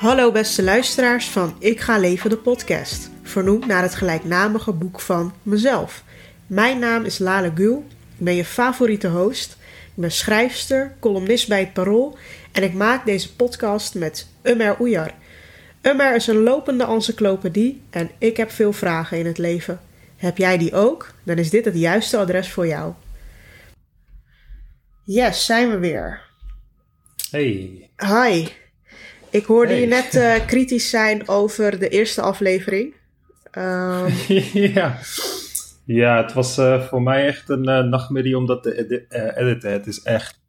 Hallo beste luisteraars van Ik ga leven de podcast, vernoemd naar het gelijknamige boek van mezelf. Mijn naam is Lale Gul, ik ben je favoriete host, ik ben schrijfster, columnist bij het Parool en ik maak deze podcast met Umer Oejar. Umer is een lopende encyclopedie en ik heb veel vragen in het leven. Heb jij die ook? Dan is dit het juiste adres voor jou. Yes, zijn we weer. Hey. Hi. Ik hoorde Hey. je net eh, kritisch zijn over de eerste aflevering. Ehm, ja. ja, het was eh, voor mij echt een eh, nachtmerrie om dat te edi- editen. Het is echt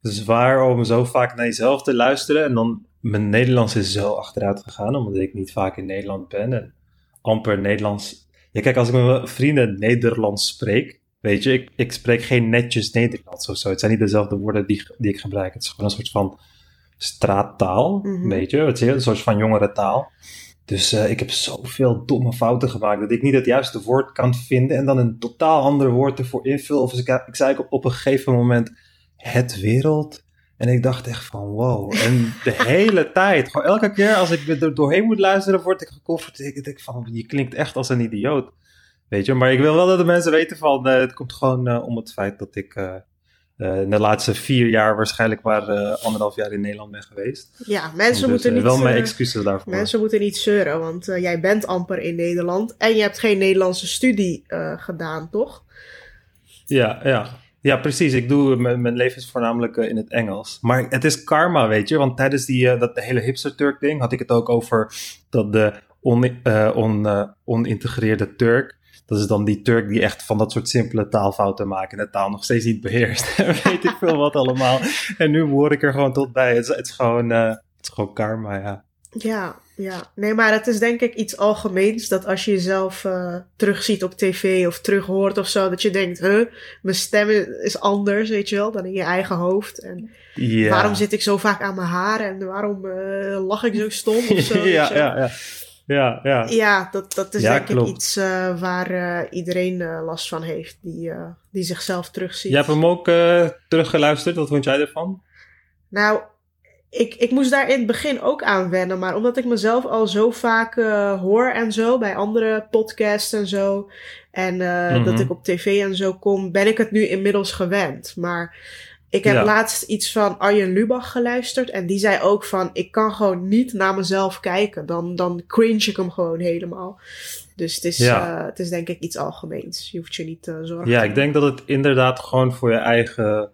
zwaar om zo vaak naar jezelf te luisteren. En dan, mijn Nederlands is zo achteruit gegaan, omdat ik niet vaak in Nederland ben. En amper Nederlands. Ja, kijk, als ik met mijn vrienden Nederlands spreek, weet je, ik, ik spreek geen netjes Nederlands of zo. Het zijn niet dezelfde woorden die, die ik gebruik. Het is gewoon een soort van straattaal, Mhm. weet je. Het is een soort van jongerentaal. Dus eh, ik heb zoveel domme fouten gemaakt dat ik niet het juiste woord kan vinden en dan een totaal ander woord ervoor invul. Of ik, ik zei op, op een gegeven moment het wereld. En ik dacht echt van wow. En de hele tijd, gewoon elke keer als ik er doorheen moet luisteren, word ik geconfronteerd. Ik denk van, je klinkt echt als een idioot. Weet je, maar ik wil wel dat de mensen weten van, eh, het komt gewoon eh, om het feit dat ik in de laatste vier jaar waarschijnlijk maar eh, anderhalf jaar in Nederland ben geweest. ja, mensen Dus, moeten eh, niet... wel mijn eh, excuses daarvoor. Mensen moeten niet zeuren, want eh, jij bent amper in Nederland en je hebt geen Nederlandse studie eh, gedaan, toch? Ja, ja. ja, precies. Ik doe, mijn, mijn leven is voornamelijk eh, in het Engels. Maar het is karma, weet je. Want tijdens die, eh, dat hele hipster-Turk ding had ik het ook over dat de on, eh, on, eh, onintegreerde Turk... Dat is dan die Turk die echt van dat soort simpele taalfouten maakt... en de taal nog steeds niet beheerst. En weet ik veel wat allemaal. En nu hoor ik er gewoon tot bij. Het is, het is, gewoon, eh, het is gewoon karma, ja. Ja, ja. Nee, maar het is denk ik iets algemeens dat als je jezelf eh terugziet op tv of terughoort of zo, dat je denkt, huh, mijn stem is anders, weet je wel, dan in je eigen hoofd. En waarom zit ik zo vaak aan mijn haren en waarom eh, lach ik zo stom of zo? ja, ja, ja. Ja, ja. Ja, dat, dat is Ja, denk klopt. ik iets eh, waar eh, iedereen eh, last van heeft, die, die zichzelf terugziet. Jij hebt hem ook teruggeluisterd. Wat vond jij ervan? Nou, ik, ik moest daar in het begin ook aan wennen, maar omdat ik mezelf al zo vaak hoor en zo, bij andere podcasts en zo, en eh, Mhm. dat ik op tv en zo kom, ben ik het nu inmiddels gewend. Maar ik heb Ja. laatst iets van Arjen Lubach geluisterd en die zei ook van, ik kan gewoon niet naar mezelf kijken, dan, dan cringe ik hem gewoon helemaal. Dus het is, Ja. eh, het is denk ik iets algemeens. Je hoeft je niet te zorgen. Ja, ik denk dat het inderdaad gewoon voor je eigen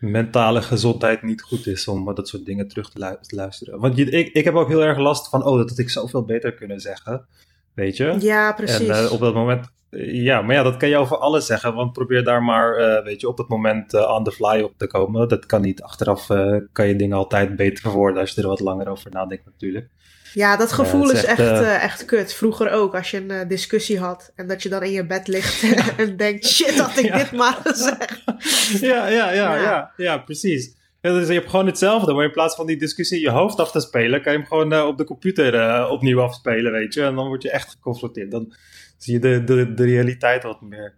mentale gezondheid niet goed is om eh, dat soort dingen terug te luisteren. Want je, ik, ik heb ook heel erg last van, oh, dat had ik zoveel beter kunnen zeggen. Weet je? Ja, precies. En eh, op dat moment, eh, ja, maar ja, dat kan je over alles zeggen. Want probeer daar maar, eh, weet je, op het moment on the fly op te komen. Dat kan niet. Achteraf kan je dingen altijd beter verwoorden als je er wat langer over nadenkt natuurlijk. Ja, dat gevoel is echt, echt, echt kut. Vroeger ook, als je een discussie had en dat je dan in je bed ligt en denkt, shit, had ik Ja. dit maar gezegd. ja, ja, Ja. ja, ja, precies. Ja, dus je hebt gewoon hetzelfde, maar in plaats van die discussie in je hoofd af te spelen, kan je hem gewoon eh, op de computer eh, opnieuw afspelen, weet je. En dan word je echt geconfronteerd. Dan zie je de, de, de realiteit wat meer.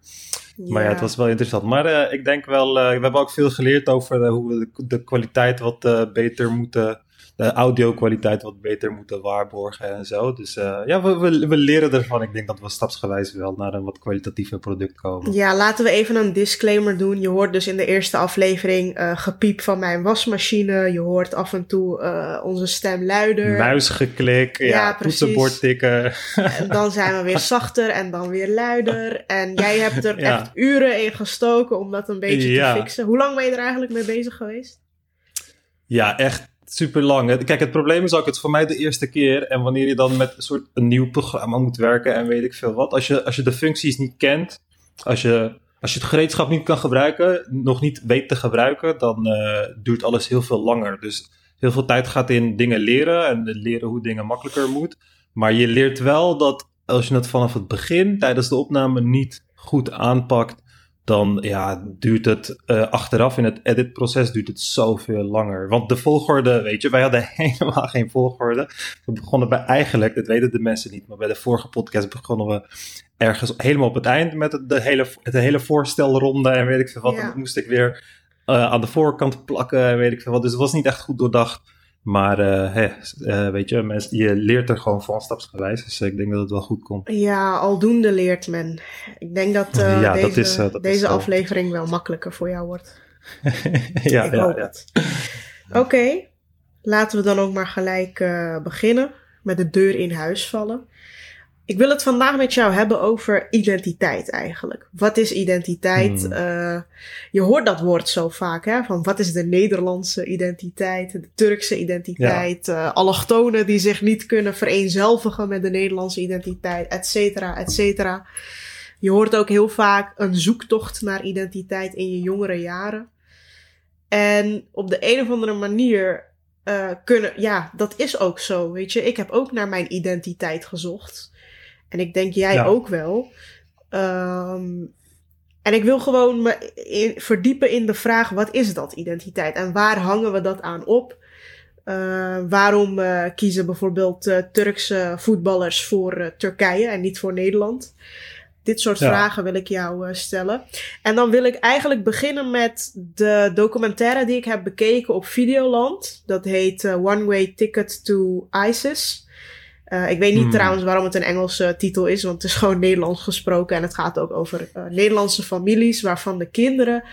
Maar ja, het was wel interessant. Maar eh, ik denk wel, we hebben ook veel geleerd over hoe we de, de kwaliteit wat beter moeten, de audio-kwaliteit wat beter moeten waarborgen en zo. Dus eh, ja, we, we, we leren ervan. Ik denk dat we stapsgewijs wel naar een wat kwalitatiever product komen. Ja, laten we even een disclaimer doen. Je hoort dus in de eerste aflevering eh, gepiep van mijn wasmachine. Je hoort af en toe eh, onze stem luider. Muisgeklik, ja, toetsenbord tikken. En dan zijn we weer zachter en dan weer luider. En jij hebt er Ja. echt uren in gestoken om dat een beetje Ja. te fixen. Hoe lang ben je er eigenlijk mee bezig geweest? Ja, echt super lang. Kijk, het probleem is ook, het is voor mij de eerste keer. En wanneer je dan met een soort een nieuw programma moet werken en weet ik veel wat. Als je, als je de functies niet kent, als je, als je het gereedschap niet kan gebruiken, nog niet weet te gebruiken, dan eh, duurt alles heel veel langer. Dus heel veel tijd gaat in dingen leren en leren hoe dingen makkelijker moet. Maar je leert wel dat als je het vanaf het begin tijdens de opname niet goed aanpakt, dan ja, duurt het eh, achteraf in het editproces duurt het zoveel langer. Want de volgorde, weet je, wij hadden helemaal geen volgorde. We begonnen bij eigenlijk, dat weten de mensen niet, maar bij de vorige podcast begonnen we ergens helemaal op het eind met het, de hele, het hele voorstelronde en weet ik veel wat. Ja. En dat moest ik weer eh, aan de voorkant plakken en weet ik veel wat. Dus het was niet echt goed doordacht. Maar uh, weet je, je leert er gewoon van stapsgewijs. Dus ik denk dat het wel goed komt. Ja, aldoende leert men. Ik denk dat, ja, deze, dat is, dat deze aflevering wel makkelijker voor jou wordt. ja, ik ja, hoop ja. Oké, laten we dan ook maar gelijk beginnen. Met de deur in huis vallen. Ik wil het vandaag met jou hebben over identiteit eigenlijk. Wat is identiteit? Hmm. Uh, je hoort dat woord zo vaak, hè? Van wat is de Nederlandse identiteit, de Turkse identiteit, ja. uh, allochtonen die zich niet kunnen vereenzelvigen met de Nederlandse identiteit, et cetera, et cetera. Je hoort ook heel vaak een zoektocht naar identiteit in je jongere jaren. En op de een of andere manier uh, kunnen, ja, dat is ook zo, weet je. Ik heb ook naar mijn identiteit gezocht. En ik denk jij ook wel. Um, en ik wil gewoon me in, verdiepen in de vraag: wat is dat identiteit? En waar hangen we dat aan op? Uh, waarom uh, kiezen bijvoorbeeld uh, Turkse voetballers voor Turkije en niet voor Nederland? Dit soort vragen wil ik jou stellen. En dan wil ik eigenlijk beginnen met de documentaire die ik heb bekeken op Videoland. Dat heet One Way Ticket to ISIS. Uh, ik weet niet hmm. trouwens waarom het een Engelse titel is, want het is gewoon Nederlands gesproken en het gaat ook over uh, Nederlandse families waarvan de kinderen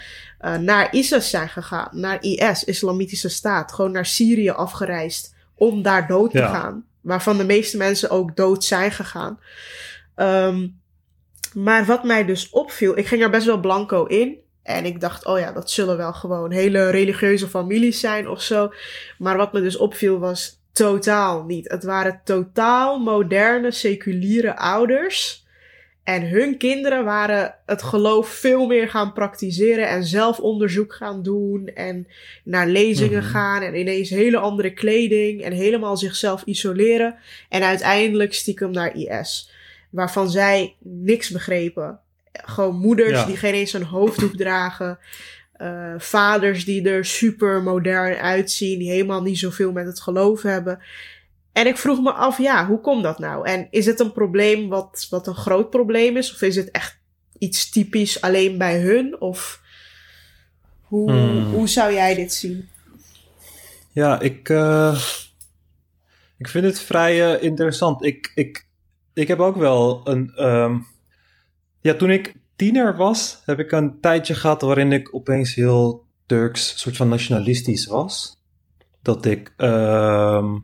uh, naar ISIS zijn gegaan, naar IS, Islamitische Staat, gewoon naar Syrië afgereisd om daar dood te gaan, waarvan de meeste mensen ook dood zijn gegaan. Um, maar wat mij dus opviel, ik ging er best wel blanco in. En ik dacht, oh ja, dat zullen wel gewoon hele religieuze families zijn of zo. Maar wat me dus opviel was Totaal niet. Het waren totaal moderne, seculiere ouders. En hun kinderen waren het geloof veel meer gaan praktiseren en zelf onderzoek gaan doen en naar lezingen mhm. gaan en ineens hele andere kleding en helemaal zichzelf isoleren en uiteindelijk stiekem naar IS. Waarvan zij niks begrepen. Gewoon moeders die geen eens een hoofddoek dragen. Uh, vaders die er super modern uitzien, die helemaal niet zoveel met het geloof hebben. En ik vroeg me af, ja, hoe komt dat nou? En is het een probleem wat, wat een groot probleem is? Of is het echt iets typisch alleen bij hun? Of hoe, hmm. hoe zou jij dit zien? Ja, ik, uh, ik vind het vrij uh, interessant. Ik, ik, ik heb ook wel een. Um, ja, toen ik tiener was, heb ik een tijdje gehad waarin ik opeens heel Turks, soort van nationalistisch was. Dat ik uh,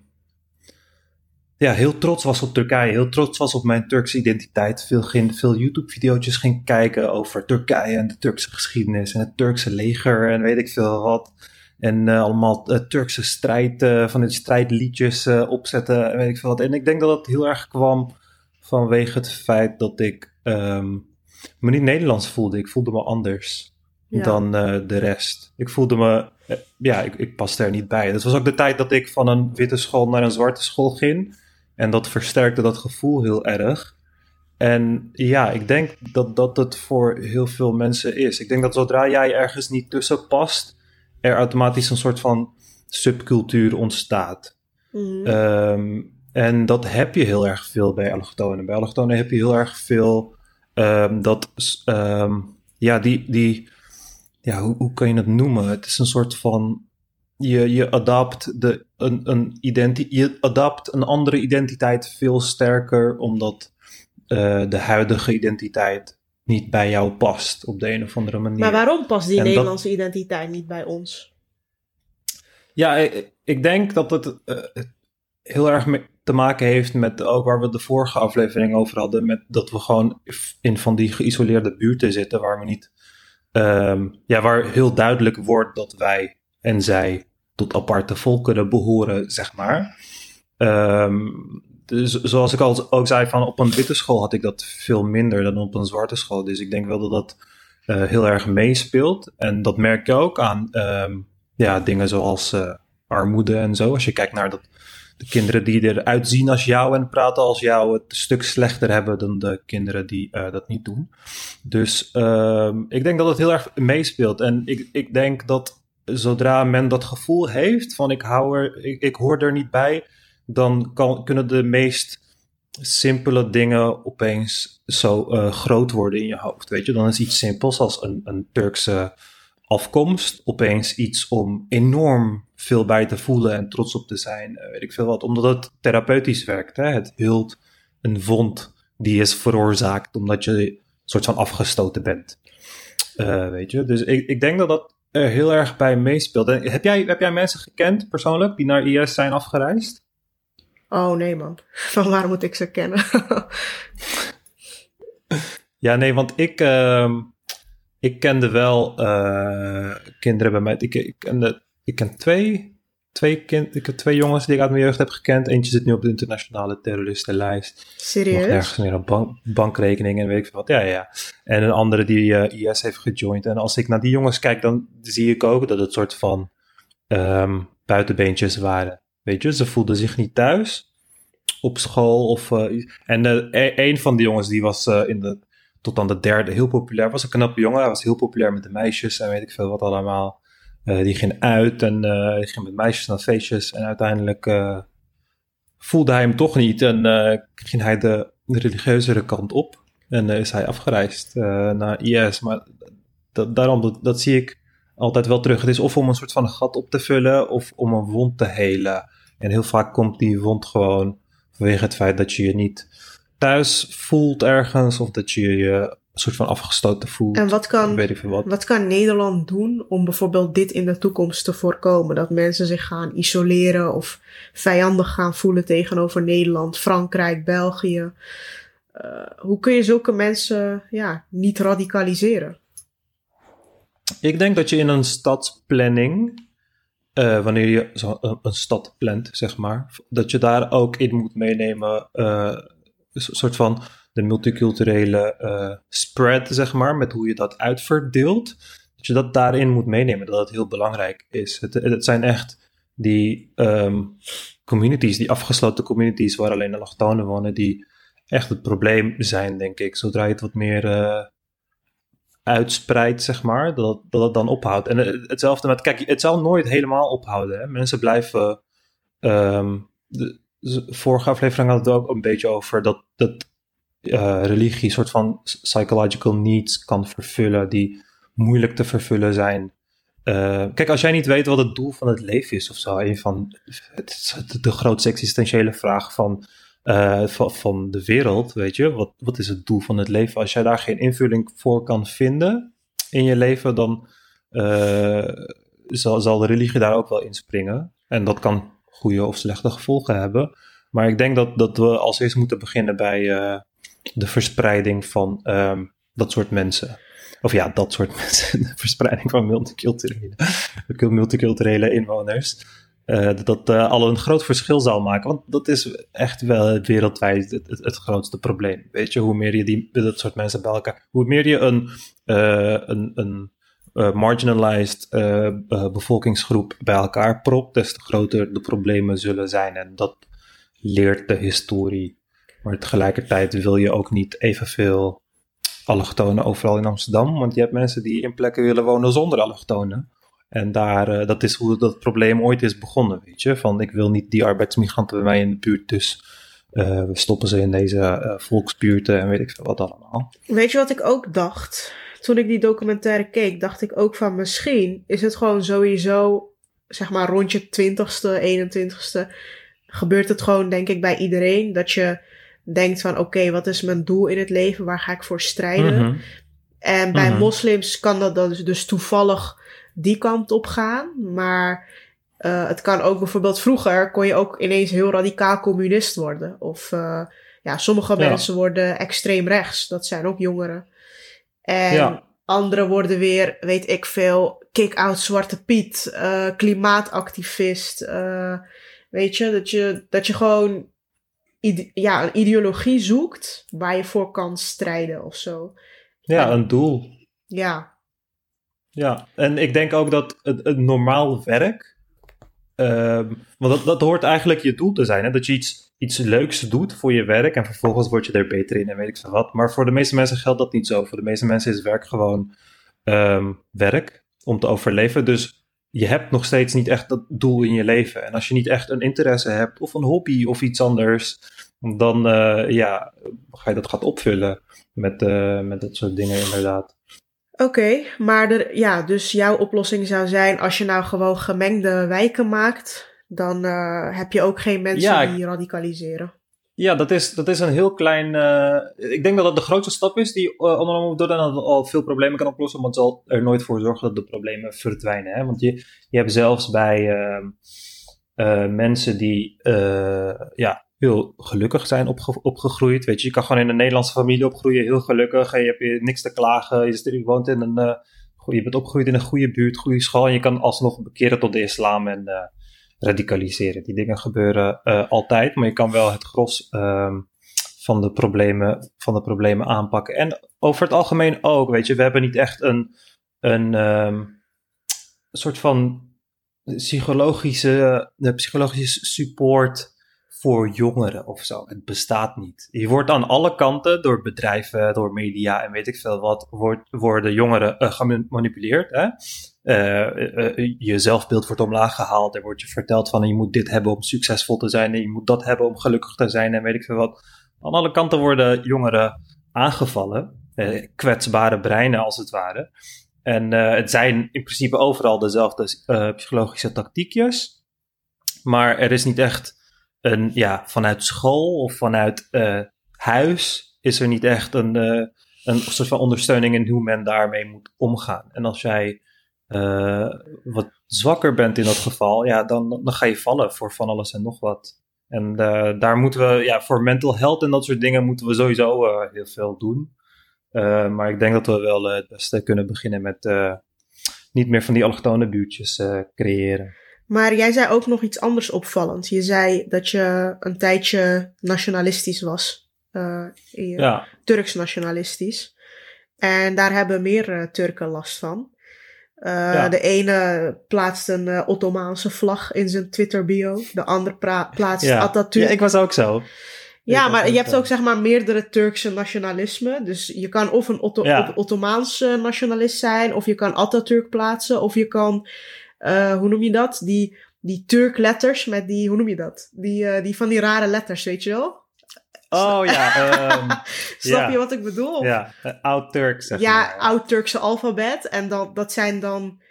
ja, heel trots was op Turkije, heel trots was op mijn Turkse identiteit. Veel, veel YouTube-video's ging kijken over Turkije en de Turkse geschiedenis en het Turkse leger en weet ik veel wat. En uh, allemaal uh, Turkse strijd, uh, van die strijdliedjes opzetten en weet ik veel wat. En ik denk dat dat heel erg kwam vanwege het feit dat ik um, me niet Nederlands voelde. Ik voelde me anders dan uh, de rest. Ik voelde me, uh, ja, ik, ik paste er niet bij. Dat was ook de tijd dat ik van een witte school naar een zwarte school ging. En dat versterkte dat gevoel heel erg. En ja, ik denk dat dat het voor heel veel mensen is. Ik denk dat zodra jij ergens niet tussen past, er automatisch een soort van subcultuur ontstaat. Mm. Um, en dat heb je heel erg veel bij allochtonen. Bij allochtonen heb je heel erg veel Um, dat, um, ja, die, die, ja, hoe, hoe kan je het noemen? Het is een soort van, je, je adapt de, een, een identi je adapt een andere identiteit veel sterker, omdat uh, de huidige identiteit niet bij jou past op de een of andere manier. Maar waarom past die Nederlandse identiteit niet bij ons? Ja, ik, ik denk dat het uh, heel erg te maken heeft met ook waar we de vorige aflevering over hadden. Met dat we gewoon in van die geïsoleerde buurten zitten waar we niet. Um, ja, waar heel duidelijk wordt dat wij en zij tot aparte volkeren behoren, zeg maar. Um, dus zoals ik al ook zei, van op een witte school had ik dat veel minder dan op een zwarte school. Dus ik denk wel dat dat uh, heel erg meespeelt. En dat merk je ook aan um, ja, dingen zoals uh, armoede en zo. Als je kijkt naar dat de kinderen die eruit zien als jou en praten als jou het een stuk slechter hebben dan de kinderen die uh, dat niet doen. Dus uh, ik denk dat het heel erg meespeelt. En ik, ik denk dat zodra men dat gevoel heeft van ik, hou er, ik, hoor er niet bij, dan kan, kunnen de meest simpele dingen opeens zo uh, groot worden in je hoofd. Weet je, dan is iets simpels als een, een Turkse afkomst opeens iets om enorm veel bij te voelen en trots op te zijn. weet ik veel wat. Omdat het therapeutisch werkt. Hè? Het hield een wond die is veroorzaakt omdat je een soort van afgestoten bent. weet je? Dus ik, ik denk dat dat er heel erg bij meespeelt. heb, jij, heb jij mensen gekend persoonlijk die naar IS zijn afgereisd? Oh nee man, van waar moet ik ze kennen? ja nee, want ik, uh, ik kende wel uh, kinderen bij mij. Ik, ik, kende, ik ken twee twee, kind, ik heb twee jongens die ik uit mijn jeugd heb gekend. Eentje zit nu op de internationale terroristenlijst. Serieus? Nog ergens meer een bank, bankrekening en weet ik veel wat. Ja, ja. En een andere die uh, eh, IS heeft gejoind. En als ik naar die jongens kijk, dan zie ik ook dat het soort van um, buitenbeentjes waren. Weet je, ze voelden zich niet thuis op school. Of, uh, en uh, een van die jongens die was in de, tot aan de derde heel populair. Was een knappe jongen. Hij was heel populair met de meisjes en weet ik veel wat allemaal. Uh, die ging uit en die ging met meisjes naar feestjes. En uiteindelijk uh, voelde hij hem toch niet en ging hij de, religieuzere kant op. En is hij afgereisd naar IS. Maar daarom, dat, zie ik altijd wel terug. Het is of om een soort van gat op te vullen of om een wond te helen. En heel vaak komt die wond gewoon vanwege het feit dat je je niet thuis voelt ergens. Of dat je je een soort van afgestoten voelt. En wat kan, weet ik veel wat. wat kan Nederland doen om bijvoorbeeld dit in de toekomst te voorkomen? Dat mensen zich gaan isoleren of vijandig gaan voelen tegenover Nederland, Frankrijk, België. Uh, hoe kun je zulke mensen ja, niet radicaliseren? Ik denk dat je in een stadsplanning, uh, wanneer je zo een, een, stad plant, zeg maar, dat je daar ook in moet meenemen, uh, een soort van de multiculturele uh, spread, zeg maar, met hoe je dat uitverdeelt. Dat je dat daarin moet meenemen, dat dat heel belangrijk is. Het, het zijn echt die um, communities, die afgesloten communities waar alleen de allochtonen wonen, die echt het probleem zijn, denk ik. Zodra je het wat meer uh, uitspreidt, zeg maar, dat, dat het dan ophoudt. En hetzelfde met, kijk, het zal nooit helemaal ophouden. Hè? Mensen blijven. Um, vorige aflevering had het ook een beetje over dat, dat uh, religie soort van psychological needs kan vervullen die moeilijk te vervullen zijn. Uh, kijk, als jij niet weet wat het doel van het leven is of zo, een van de grootste existentiële vraag van, uh, van, van, de wereld, weet je, wat, wat is het doel van het leven? Als jij daar geen invulling voor kan vinden in je leven, dan zal, zal de religie daar ook wel inspringen. En dat kan goede of slechte gevolgen hebben. Maar ik denk dat, dat we als eerst moeten beginnen bij de verspreiding van um, dat soort mensen. Of ja, dat soort mensen. De verspreiding van multiculturele, multiculturele inwoners. Uh, dat uh, al een groot verschil zal maken. Want dat is echt wel wereldwijd het, het, grootste probleem. Weet je, hoe meer je die, dat soort mensen bij elkaar. Hoe meer je een, uh, een, een marginalized bevolkingsgroep bij elkaar propt, des te groter de problemen zullen zijn. En dat leert de historie maar tegelijkertijd wil je ook niet evenveel allochtonen overal in Amsterdam. Want je hebt mensen die in plekken willen wonen zonder allochtonen. En daar, uh, dat is hoe dat probleem ooit is begonnen, weet je. Van ik wil niet die arbeidsmigranten bij mij in de buurt, dus uh, we stoppen ze in deze uh, volksbuurten en weet ik veel wat allemaal. Weet je wat ik ook dacht? Toen ik die documentaire keek, dacht ik ook van misschien is het gewoon sowieso, zeg maar rond je 20ste, 21ste, gebeurt het gewoon denk ik bij iedereen. Dat je denkt van oké, wat is mijn doel in het leven? Waar ga ik voor strijden? Mhm. En bij mhm. moslims kan dat dan dus, dus, toevallig die kant op gaan. Maar uh, het kan ook bijvoorbeeld vroeger kon je ook ineens heel radicaal communist worden. Of uh, ja, sommige mensen worden extreem rechts. Dat zijn ook jongeren. En ja. anderen worden weer, weet ik veel, kick-out Zwarte Piet, uh, klimaatactivist. weet je, dat je, dat je gewoon ja, een ideologie zoekt waar je voor kan strijden of zo. Ja, een doel. Ja. Ja, en ik denk ook dat het, het normaal werk, uh, want dat, dat hoort eigenlijk je doel te zijn, hè? dat je iets, iets leuks doet voor je werk en vervolgens word je er beter in en weet ik veel wat. Maar voor de meeste mensen geldt dat niet zo. Voor de meeste mensen is werk gewoon um, werk om te overleven. Dus je hebt nog steeds niet echt dat doel in je leven. En als je niet echt een interesse hebt of een hobby of iets anders, dan uh, ja, ga je dat gaat opvullen met, uh, met dat soort dingen inderdaad. Oké, maar er, ja, dus jouw oplossing zou zijn als je nou gewoon gemengde wijken maakt, dan uh, heb je ook geen mensen ja, die radicaliseren. Ja, dat is, dat is een heel klein. Uh, ik denk dat dat de grootste stap is die uh, ondernomen moet worden en dat al veel problemen kan oplossen, maar het zal er nooit voor zorgen dat de problemen verdwijnen. Hè? Want je, je hebt zelfs bij uh, mensen die ja, heel gelukkig zijn opge opgegroeid. Weet je, je kan gewoon in een Nederlandse familie opgroeien, heel gelukkig. En je hebt niks te klagen. Je, je woont in een. Je bent opgegroeid in een goede buurt, goede school. En je kan alsnog bekeren tot de islam en radicaliseren. Die dingen gebeuren uh, altijd, maar je kan wel het gros ehm, van, de problemen, van de problemen aanpakken. En over het algemeen ook, weet je, we hebben niet echt een, een, een soort van psychologische, de psychologische support voor jongeren of zo. Het bestaat niet. Je wordt aan alle kanten door bedrijven, door media en weet ik veel wat, wordt, worden jongeren uh, gemanipuleerd. Hè? Uh, uh, je zelfbeeld wordt omlaag gehaald. Er wordt je verteld van je moet dit hebben om succesvol te zijn en je moet dat hebben om gelukkig te zijn en weet ik veel wat. Aan alle kanten worden jongeren aangevallen. kwetsbare breinen als het ware. En het zijn in principe overal dezelfde psychologische tactiekjes. Maar er is niet echt ja, vanuit school of vanuit uh, huis is er niet echt een, uh, een soort van ondersteuning in hoe men daarmee moet omgaan. En als jij uh, wat zwakker bent in dat geval, ja, dan, dan ga je vallen voor van alles en nog wat. En daar moeten we, ja, voor mental health en dat soort dingen moeten we sowieso heel veel doen. maar ik denk dat we wel het beste kunnen beginnen met niet meer van die allochtone buurtjes creëren. Maar jij zei ook nog iets anders opvallends. Je zei dat je een tijdje nationalistisch was. Uh, ja. Turks nationalistisch. En daar hebben meer Turken last van. Uh, De ene plaatst een Ottomaanse vlag in zijn Twitter-bio. De ander plaatst ja. Atatürk. Ja, ik was ook zo. Ja, maar je hebt ook zeg maar meerdere Turkse nationalismen. Dus je kan of een Otto ja. Ottomaanse nationalist zijn, of je kan Atatürk plaatsen, of je kan uh, hoe noem je dat? Die, die Turk letters met die, hoe noem je dat? Die, uh, die van die rare letters, weet je wel? Oh ja. Um, Snap je wat ik bedoel? Ja, uh, oud-Turks. Ja, oud-Turkse alfabet. En dan, dat zijn dan.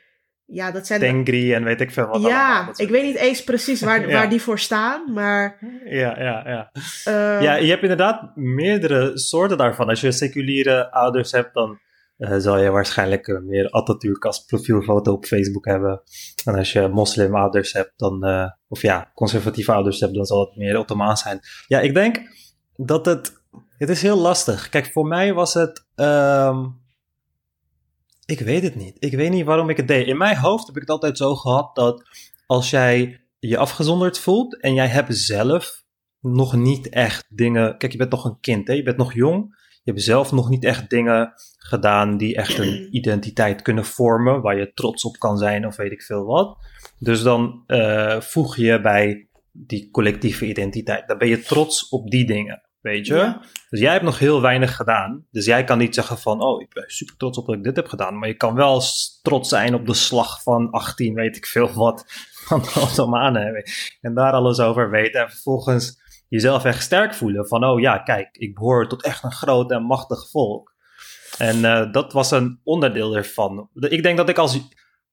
Ja, dat zijn. Tengri en weet ik veel wat. Ja, ik weet niet eens precies waar, ja. waar die voor staan, maar. Ja, ja, ja. Uh, ja, je hebt inderdaad meerdere soorten daarvan. Als je seculiere ouders hebt, dan uh, zal je waarschijnlijk meer Atatürk profielfoto op Facebook hebben. En als je moslimouders hebt, dan, uh, of ja, conservatieve ouders hebt, dan zal het meer Ottomaan zijn. Ja, ik denk dat het, het is heel lastig. Kijk, voor mij was het, um, ik weet het niet. Ik weet niet waarom ik het deed. In mijn hoofd heb ik het altijd zo gehad dat als jij je afgezonderd voelt en jij hebt zelf nog niet echt dingen. Kijk, je bent nog een kind, hè? je bent nog jong. Je hebt zelf nog niet echt dingen gedaan die echt een identiteit kunnen vormen, waar je trots op kan zijn of weet ik veel wat. Dus dan uh, voeg je bij die collectieve identiteit. Dan ben je trots op die dingen, weet je? Dus jij hebt nog heel weinig gedaan. Dus jij kan niet zeggen van, oh, ik ben super trots op dat ik dit heb gedaan. Maar je kan wel trots zijn op de slag van 18, weet ik veel wat, van de Ottomanen. En daar alles over weten. En vervolgens jezelf echt sterk voelen. Van, oh ja, kijk, ik behoor tot echt een groot en machtig volk. En uh, dat was een onderdeel ervan. Ik denk dat ik als.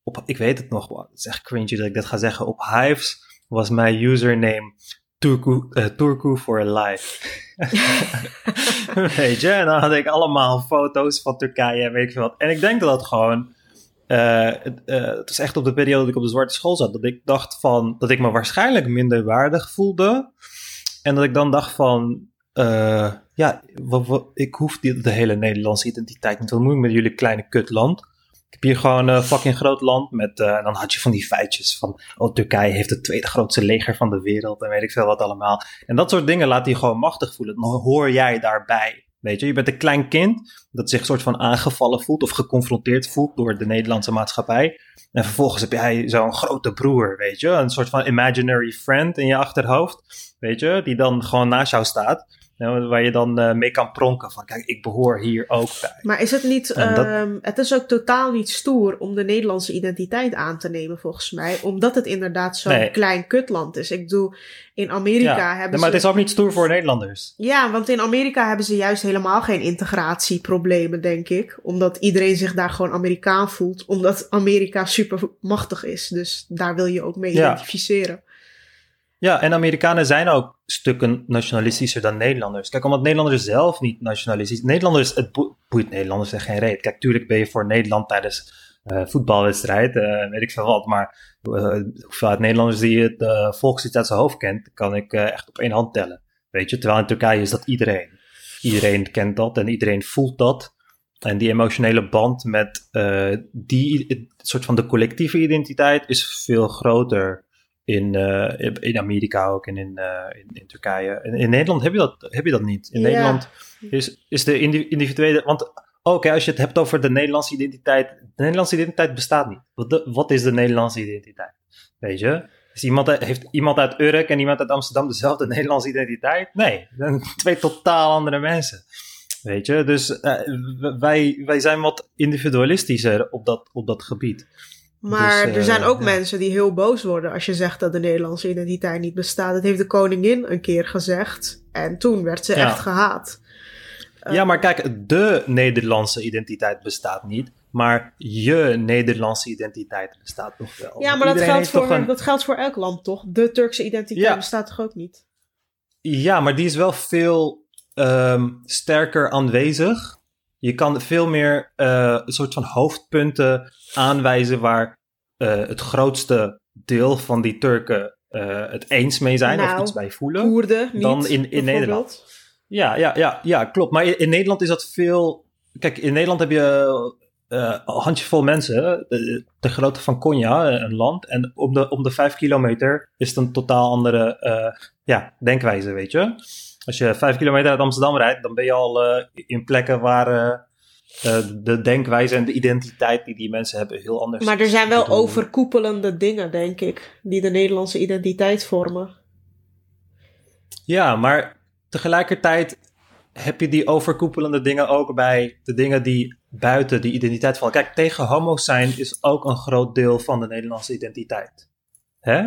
Op, ik weet het nog, het is echt cringy dat ik dit ga zeggen. Op Hives was mijn username Turku, uh, Turku for life. weet je, en dan had ik allemaal foto's van Turkije en weet ik veel wat. En ik denk dat dat gewoon. Uh, het was echt op de periode dat ik op de zwarte school zat. Dat ik dacht van. Dat ik me waarschijnlijk minder waardig voelde. En dat ik dan dacht van. Uh, ja, ik hoef die, de hele Nederlandse identiteit niet. Moet ik met jullie kleine kutland? Ik heb hier gewoon een fucking groot land met, uh, en dan had je van die feitjes van, oh, Turkije heeft het tweede grootste leger van de wereld en weet ik veel wat allemaal. En dat soort dingen laat hij gewoon machtig voelen. Dan hoor jij daarbij. Weet je, je bent een klein kind dat zich soort van aangevallen voelt of geconfronteerd voelt door de Nederlandse maatschappij. En vervolgens heb jij zo'n grote broer, weet je, een soort van imaginary friend in je achterhoofd, weet je, die dan gewoon naast jou staat Nou, waar je dan uh, mee kan pronken van, kijk, ik behoor hier ook bij. Maar is het niet, dat... uh, het is ook totaal niet stoer om de Nederlandse identiteit aan te nemen, volgens mij. Omdat het inderdaad zo'n nee. klein kutland is. Ik bedoel, in Amerika ja. hebben nee, ze... Maar het is ook niet stoer voor Nederlanders. Ja, want in Amerika hebben ze juist helemaal geen integratieproblemen, denk ik. Omdat iedereen zich daar gewoon Amerikaan voelt. Omdat Amerika super machtig is. Dus daar wil je ook mee Ja. identificeren. Ja, en Amerikanen zijn ook stukken nationalistischer dan Nederlanders. Kijk, omdat Nederlanders zelf niet nationalistisch... Nederlanders, het boe- boeit Nederlanders echt geen reet. Kijk, tuurlijk ben je voor Nederland tijdens eh voetbalwedstrijd, eh, weet ik veel wat. Maar de hoeveelheid Nederlanders die het eh, volkslied uit zijn hoofd kent, kan ik echt op één hand tellen. Weet je, terwijl in Turkije is dat iedereen. Iedereen kent dat en iedereen voelt dat. En die emotionele band met die, het soort van de collectieve identiteit is veel groter in, eh, in Amerika ook en in, eh, in, in Turkije. In, in Nederland heb je dat, heb je dat niet. In Ja. Nederland is, is de indi- individuele. Want oké, als je het hebt over de Nederlandse identiteit. De Nederlandse identiteit bestaat niet. Wat, de- wat is de Nederlandse identiteit? Weet je? Is iemand, heeft iemand uit Urk en iemand uit Amsterdam dezelfde Nederlandse identiteit? Nee, twee totaal andere mensen. Weet je, dus eh, wij, wij zijn wat individualistischer op dat, op dat gebied. Maar Dus, er zijn eh, ook ja. mensen die heel boos worden als je zegt dat de Nederlandse identiteit niet bestaat. Dat heeft de koningin een keer gezegd. En toen werd ze Ja. echt gehaat. Eh, Ja, maar kijk, de Nederlandse identiteit bestaat niet. Maar je Nederlandse identiteit bestaat nog wel. Ja, maar dat geldt, toch voor, een- dat geldt voor elk land, toch? De Turkse identiteit Ja. bestaat toch ook niet? Ja, maar die is wel veel ehm, sterker aanwezig. Je kan veel meer eh, een soort van hoofdpunten aanwijzen waar eh, het grootste deel van die Turken eh, het eens mee zijn Nou, of iets bij voelen. Koerden niet, Dan in- in. Nederland. Ja, ja, ja, ja, klopt. Maar in, Nederland is dat veel. Kijk, in Nederland heb je een handjevol mensen. De, de grootte van Konya, een land. En om de, om de vijf kilometer is het een totaal andere ja, denkwijze, weet je. Als je vijf kilometer uit Amsterdam rijdt, dan ben je al eh, in plekken waar eh, eh, de denkwijze en de identiteit die die mensen hebben heel anders Maar er zijn wel overkoepelende dingen, denk ik, die de Nederlandse identiteit vormen. Ja, maar tegelijkertijd heb je die overkoepelende dingen ook bij de dingen die buiten die identiteit vallen. Kijk, tegen homo's zijn is ook een groot deel van de Nederlandse identiteit. Hè?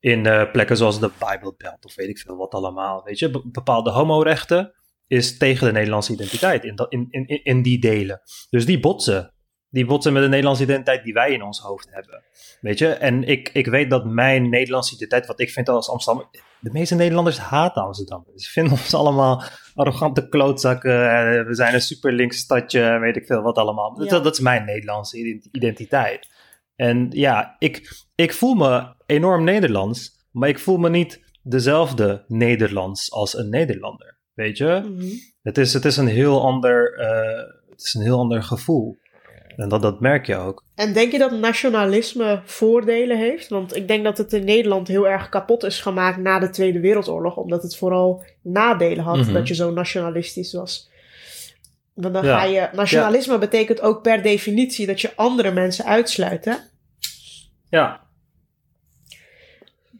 In eh, plekken zoals de Bible Belt of weet ik veel wat allemaal. Weet je, Be- bepaalde homorechten is tegen de Nederlandse identiteit in, dat- in, in, in- die delen. Dus die botsen. Die botsen met de Nederlandse identiteit die wij in ons hoofd hebben. Weet je, en ik, ik weet dat mijn Nederlandse identiteit, wat ik vind als Amsterdam, de meeste Nederlanders haten Amsterdam. Ze vinden ons allemaal arrogante klootzakken. eh, We zijn een super links stadje, weet ik veel wat allemaal. Ja. Dat, dat is mijn Nederlandse ident- identiteit. En ja, ik, ik voel me enorm Nederlands, maar ik voel me niet dezelfde Nederlands als een Nederlander. Weet je? Mhm. Het is, het is, een, heel ander, eh, het is een heel ander gevoel. En dat, dat merk je ook. En denk je dat nationalisme voordelen heeft? Want ik denk dat het in Nederland heel erg kapot is gemaakt na de Tweede Wereldoorlog, omdat het vooral nadelen had Mhm. dat je zo nationalistisch was. Want dan Ja. ga je. Nationalisme betekent ook per definitie dat je andere mensen uitsluit. Hè? Ja,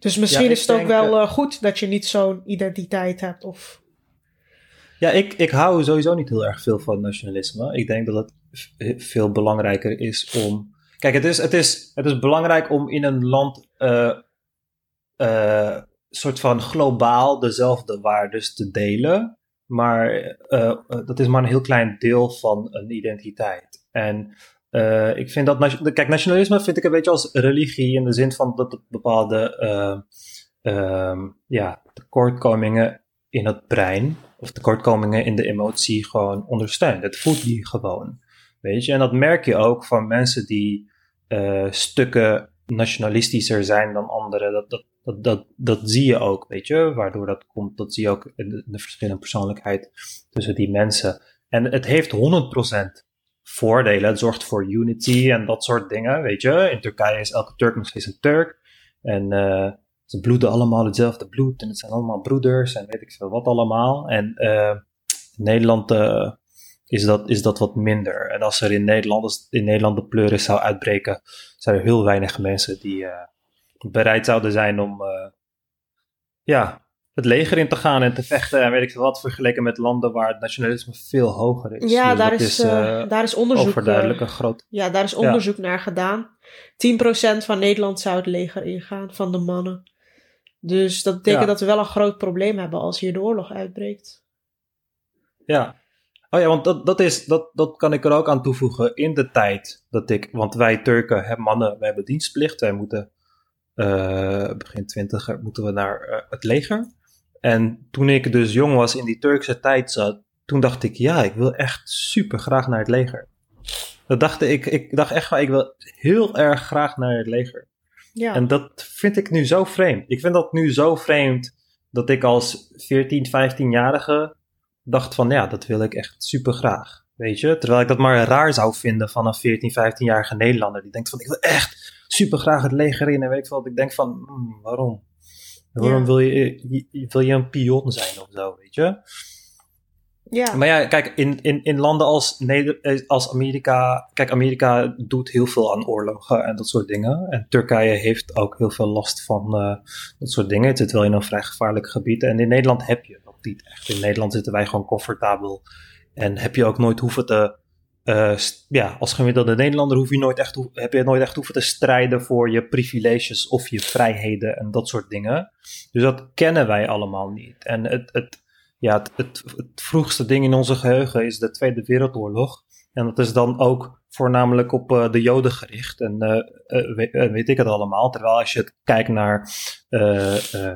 Dus misschien Ja, is het ook wel eh, eh, goed dat je niet zo'n identiteit hebt. Of... Ja, ik, ik hou sowieso niet heel erg veel van nationalisme. Ik denk dat het v- veel belangrijker is om. Kijk, het is, het is, het is belangrijk om in een land eh eh, soort van globaal dezelfde waarden te delen. Maar eh, eh, dat is maar een heel klein deel van een identiteit. En eh, ik vind dat. Kijk, nationalisme vind ik een beetje als religie in de zin van dat het bepaalde eh, ehm, ja, tekortkomingen in het brein of tekortkomingen in de emotie gewoon ondersteunt. Het voedt die gewoon. Weet je, en dat merk je ook van mensen die eh, stukken nationalistischer zijn dan anderen. Dat, dat, dat, dat, zie je ook, weet je, waardoor dat komt. Dat zie je ook de verschillende persoonlijkheid tussen die mensen. En het heeft 100% voordelen. Het zorgt voor unity en dat soort dingen, weet je. In Turkije is elke Turk nog steeds een Turk. En eh, ze bloeden allemaal hetzelfde bloed en het zijn allemaal broeders en weet ik veel wat allemaal. En eh, in Nederland eh, is, dat, is dat wat minder. En als er in Nederland, in Nederland de pleuris zou uitbreken, zijn er heel weinig mensen die bereid zouden zijn om, ja, het leger in te gaan en te vechten en weet ik wat, vergeleken met landen waar het nationalisme veel hoger is. Ja, Dus daar is, eh, daar is onderzoek, overduidelijk eh, een groot... Ja, daar is onderzoek naar gedaan. 10% van Nederland zou het leger ingaan, van de mannen. Dus dat betekent Ja. dat we wel een groot probleem hebben als hier de oorlog uitbreekt. Ja. Oh ja, want dat, dat, is, dat, dat kan ik er ook aan toevoegen. In de tijd dat ik, want wij Turken, hè, mannen, wij hebben dienstplicht. Wij moeten, eh, begin twintiger, moeten we naar eh, het leger. En toen ik dus jong was in die Turkse tijd zat, toen dacht ik, ja, ik wil echt super graag naar het leger. Dat dacht ik, ik dacht echt ik wil heel erg graag naar het leger. Ja, En dat vind ik nu zo vreemd. Ik vind dat nu zo vreemd dat ik als 14, 15-jarige dacht van ja, dat wil ik echt super graag. Weet je? Terwijl ik dat maar raar zou vinden van een 14, 15-jarige Nederlander die denkt van ik wil echt super graag het leger in. En weet ik wat, ik denk van hmm, waarom? Waarom Ja. wil, je, je- wil je een pion zijn of zo, weet je? ja. Maar ja, kijk, in, in, in landen als, Neder eh, als Amerika. Kijk, Amerika doet heel veel aan oorlogen en dat soort dingen. En Turkije heeft ook heel veel last van eh, dat soort dingen. Het zit wel in een vrij gevaarlijk gebied. En in Nederland heb je dat niet echt. In Nederland zitten wij gewoon comfortabel. En heb je ook nooit hoeven te. Eh, ja, als gemiddelde Nederlander hoef je nooit echt, heb je nooit echt hoeven te strijden voor je privileges of je vrijheden en dat soort dingen. Dus dat kennen wij allemaal niet. En het, het, ja, het, het, vroegste ding in onze geheugen is de Tweede Wereldoorlog. En dat is dan ook voornamelijk op eh, de Joden gericht. En eh, weet, weet ik het allemaal. Terwijl als je kijkt naar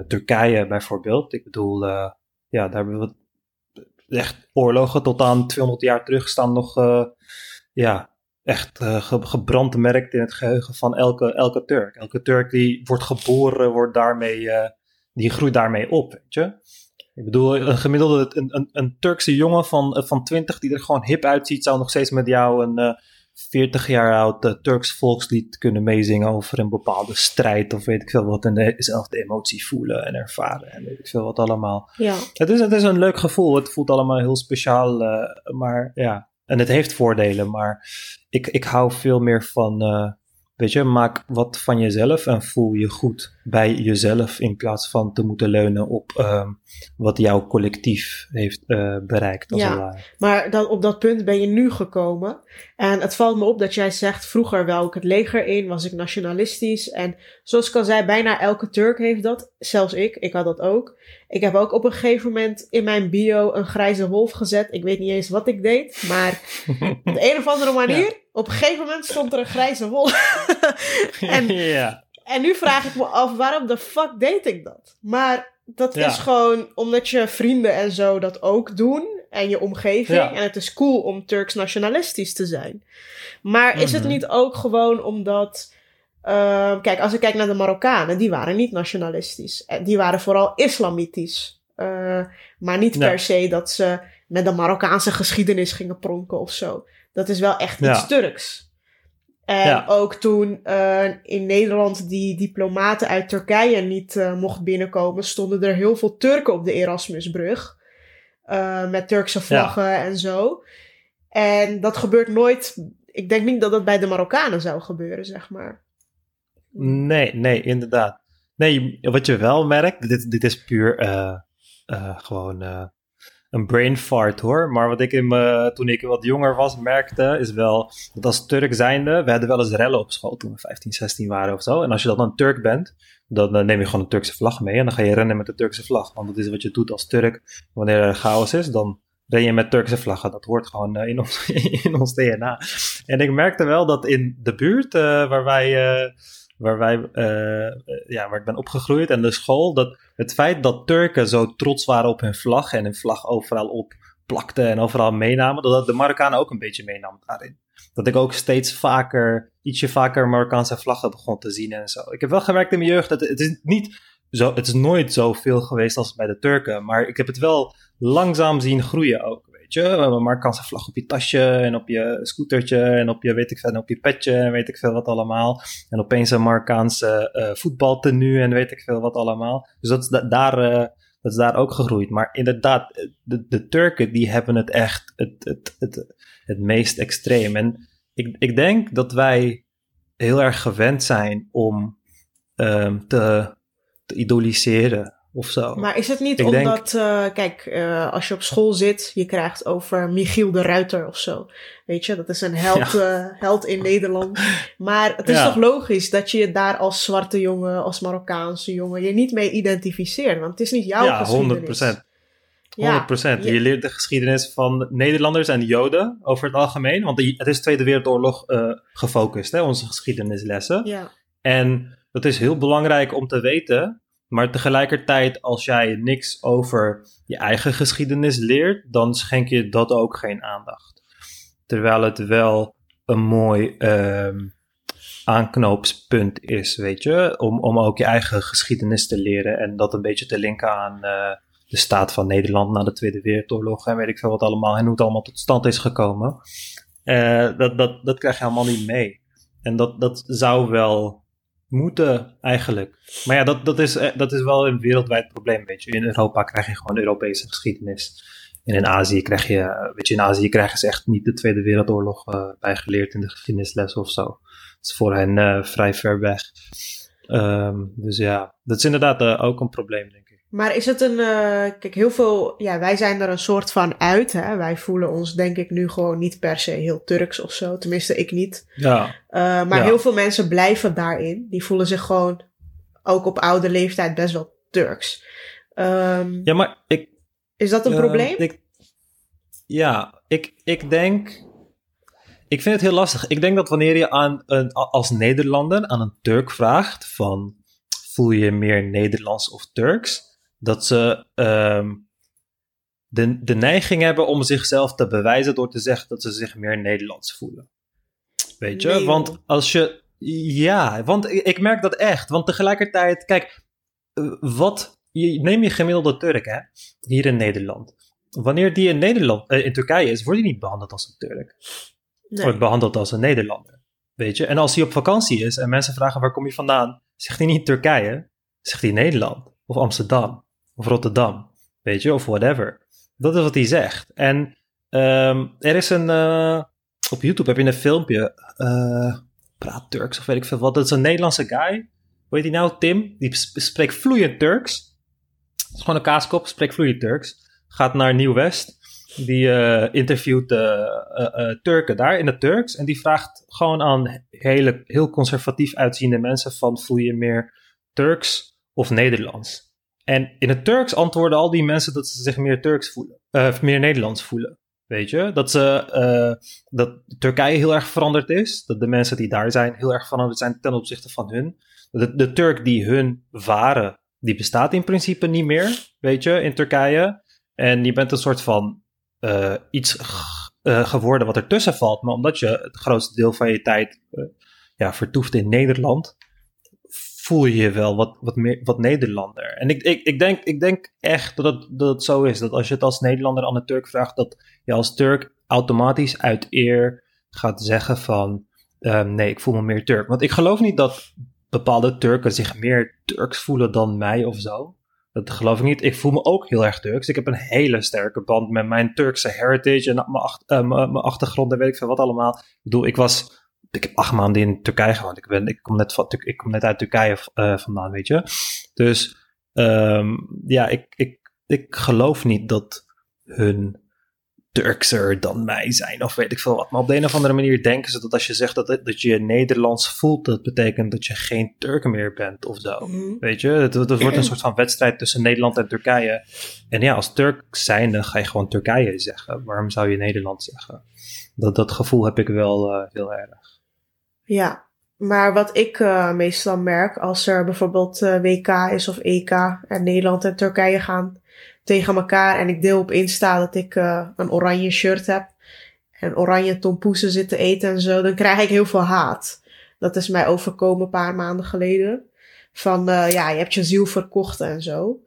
Turkije bijvoorbeeld. Ik bedoel, ja, daar hebben we echt oorlogen tot aan 200 jaar terug staan nog, eh, ja, echt eh, ge- gebrandmerkt in het geheugen van elke, elke Turk. Elke Turk die wordt geboren, wordt daarmee, eh, die groeit daarmee op, weet je. Ik bedoel, een gemiddelde, een, een, een Turkse jongen van, van 20 die er gewoon hip uitziet, zou nog steeds met jou een 40 jaar oud eh, Turks volkslied kunnen meezingen over een bepaalde strijd of weet ik veel wat. En dezelfde emotie voelen en ervaren en weet ik veel wat allemaal. ja. Het is, het is een leuk gevoel. Het voelt allemaal heel speciaal. eh, maar ja, en het heeft voordelen. Maar ik, ik hou veel meer van, eh, weet je, maak wat van jezelf en voel je goed bij jezelf. In plaats van te moeten leunen op ehm, wat jouw collectief heeft eh, bereikt. Als Ja. Maar dan, op dat punt ben je nu gekomen. En het valt me op dat jij zegt, vroeger wou ik het leger in, was ik nationalistisch. En zoals ik al zei, bijna elke Turk heeft dat. Zelfs ik, ik had dat ook. Ik heb ook op een gegeven moment in mijn bio een grijze wolf gezet. Ik weet niet eens wat ik deed, maar op de een of andere manier, op een gegeven moment stond er een grijze wolf. en ja. En nu vraag ik me af, waarom de fuck deed ik dat? Maar dat Ja. is gewoon omdat je vrienden en zo dat ook doen. En je omgeving. Ja. En het is cool om Turks nationalistisch te zijn. Maar is het Mhm. niet ook gewoon omdat... ehm, kijk, als ik kijk naar de Marokkanen, die waren niet nationalistisch. Die waren vooral islamitisch. Eh, maar niet Ja. per se dat ze met de Marokkaanse geschiedenis gingen pronken of zo. Dat is wel echt iets Turks. En Ja. ook toen eh, in Nederland die diplomaten uit Turkije niet eh, mocht binnenkomen, stonden er heel veel Turken op de Erasmusbrug. eh, met Turkse vlaggen en zo. En dat gebeurt nooit. Ik denk niet dat dat bij de Marokkanen zou gebeuren, zeg maar. Nee, nee, inderdaad. Nee, wat je wel merkt, dit, dit is puur gewoon een brain fart hoor. Maar wat ik in me, toen ik wat jonger was merkte, is wel dat als Turk zijnde, we hadden wel eens rellen op school toen we 15, 16 waren of zo. En als je dan een Turk bent, dan eh, neem je gewoon een Turkse vlag mee en dan ga je rennen met de Turkse vlag. Want dat is wat je doet als Turk. Wanneer er chaos is, dan ren je met Turkse vlaggen. Dat hoort gewoon eh, in, ons, in ons DNA. En ik merkte wel dat in de buurt eh, waar wij... waar, wij, ja, waar ik ben opgegroeid en de school, dat het feit dat Turken zo trots waren op hun vlag en hun vlag overal op plakten en overal meenamen, dat de Marokkanen ook een beetje meenam daarin. Dat ik ook steeds vaker, ietsje vaker Marokkaanse vlaggen begon te zien en zo. Ik heb wel gemerkt in mijn jeugd dat het is niet zo, het is nooit zoveel geweest als bij de Turken, maar ik heb het wel langzaam zien groeien ook. Een Marokkaanse vlag op je tasje en op je scootertje en op je, weet ik veel, op je petje en weet ik veel wat allemaal. En opeens een Marokkaanse eh voetbaltenue en weet ik veel wat allemaal. Dus dat is, da- daar, eh, dat is daar ook gegroeid. Maar inderdaad, de, de Turken die hebben het echt het, het, het, het meest extreem. En ik, ik denk dat wij heel erg gewend zijn om ehm, te, te idoliseren of zo. Maar is het niet Ik denk- omdat, eh, kijk, eh, als je op school zit, je krijgt over Michiel de Ruiter of zo. Weet je, dat is een held, eh, held in Nederland. Maar het is Ja. toch logisch dat je je daar als zwarte jongen, als Marokkaanse jongen, je niet mee identificeert. Want het is niet jouw ja, geschiedenis. 100 procent. 100 Ja, procent. je- Je leert de geschiedenis van Nederlanders en Joden over het algemeen. Want het is Tweede Wereldoorlog gefocust, hè, onze geschiedenislessen. ja, En dat is heel belangrijk om te weten. Maar tegelijkertijd, als jij niks over je eigen geschiedenis leert, dan schenk je dat ook geen aandacht. Terwijl het wel een mooi ehm, aanknoopspunt is, weet je, om, om ook je eigen geschiedenis te leren en dat een beetje te linken aan eh, de staat van Nederland na de Tweede Wereldoorlog en weet ik veel wat allemaal en hoe het allemaal tot stand is gekomen. Eh, dat, dat, dat krijg je allemaal niet mee. En dat, dat zou wel moeten eigenlijk. Maar ja, dat, dat, is, eh, dat is wel een wereldwijd probleem, weet je. In Europa krijg je gewoon Europese geschiedenis. En in Azië krijg je, eh, weet je, in Azië krijgen ze echt niet de Tweede Wereldoorlog eh, bijgeleerd in de geschiedenisles of zo. Dat is voor hen vrij ver weg. Ehm, dus ja, dat is inderdaad ook een probleem, denk ik. Maar is het een. eh, kijk, heel veel. Ja, wij zijn er een soort van uit. Hè? Wij voelen ons, denk ik, nu gewoon niet per se heel Turks of zo. Tenminste, ik niet. Ja, Eh, maar Ja. heel veel mensen blijven daarin. Die voelen zich gewoon, ook op oude leeftijd, best wel Turks. Ehm, ja maar ik, is dat een Eh, probleem? Ik, ja, ik, ik denk. Ik vind het heel lastig. Ik denk dat wanneer je aan een, als Nederlander aan een Turk vraagt: van voel je je meer Nederlands of Turks? Dat ze ehm, de, de neiging hebben om zichzelf te bewijzen door te zeggen dat ze zich meer Nederlands voelen. Weet je? Nee, want als je. Ja, want ik, merk dat echt. Want tegelijkertijd, kijk, eh, wat. Je, neem je gemiddelde Turk, hè? Hier in Nederland. Wanneer die in, Nederland, eh, in Turkije is, wordt hij niet behandeld als een Turk. nee. Wordt behandeld als een Nederlander. Weet je? En als hij op vakantie is en mensen vragen waar kom je vandaan, zegt hij niet Turkije, zegt hij Nederland. Of Amsterdam. Of Rotterdam. Weet je? Of whatever. Dat is wat hij zegt. En ehm, er is een. eh, op YouTube heb je een filmpje. eh, praat Turks of weet ik veel wat. Dat is een Nederlandse guy. Heet hij nou? Tim. Die sp- spreekt vloeiend Turks. Het is gewoon een kaaskop, spreekt vloeiend Turks. Gaat naar Nieuw-West. Die eh, interviewt Turken daar in het Turks. En die vraagt gewoon aan hele, heel conservatief uitziende mensen van voel je meer Turks of Nederlands? En in het Turks antwoorden al die mensen dat ze zich meer Turks voelen. eh, meer Nederlands voelen. Weet je? Dat, ze, eh, dat Turkije heel erg veranderd is. Dat de mensen die daar zijn heel erg veranderd zijn ten opzichte van hun. De, de Turk die hun waren, die bestaat in principe niet meer. Weet je, in Turkije. En je bent een soort van eh, iets geworden wat ertussen valt. Maar omdat je het grootste deel van je tijd ja, vertoeft in Nederland, voel je je wel wat, wat, meer, wat Nederlander. En ik, ik, ik, denk, ik denk echt dat het, dat zo is. Dat als je het als Nederlander aan een Turk vraagt, dat je als Turk automatisch uit eer gaat zeggen van ehm, nee, ik voel me meer Turk. Want ik geloof niet dat bepaalde Turken zich meer Turks voelen dan mij of zo. Dat geloof ik niet. Ik voel me ook heel erg Turks. Ik heb een hele sterke band met mijn Turkse heritage en mijn, ach- eh, mijn achtergrond en weet ik veel wat allemaal. Ik bedoel, ik was. Ik heb acht maanden in Turkije gewoond. Ik, ben, ik, kom, net van, ik kom net uit Turkije eh, vandaan, weet je. Dus ehm, ja, ik, ik, ik geloof niet dat hun Turkser dan mij zijn of weet ik veel wat. Maar op de een of andere manier denken ze dat als je zegt dat, dat je je Nederlands voelt, dat betekent dat je geen Turk meer bent of zo. Mhm. Weet je, het, het wordt een soort van wedstrijd tussen Nederland en Turkije. En ja, als Turk zijnde ga je gewoon Turkije zeggen. Waarom zou je Nederland zeggen? Dat, dat gevoel heb ik wel eh, heel erg. Ja, maar wat ik eh, meestal merk als er bijvoorbeeld eh, WK is of EK en Nederland en Turkije gaan tegen elkaar en ik deel op Insta dat ik eh, een oranje shirt heb en oranje tompoesen zit te eten en zo, dan krijg ik heel veel haat. Dat is mij overkomen een paar maanden geleden. Van ja, je hebt je ziel verkocht en zo.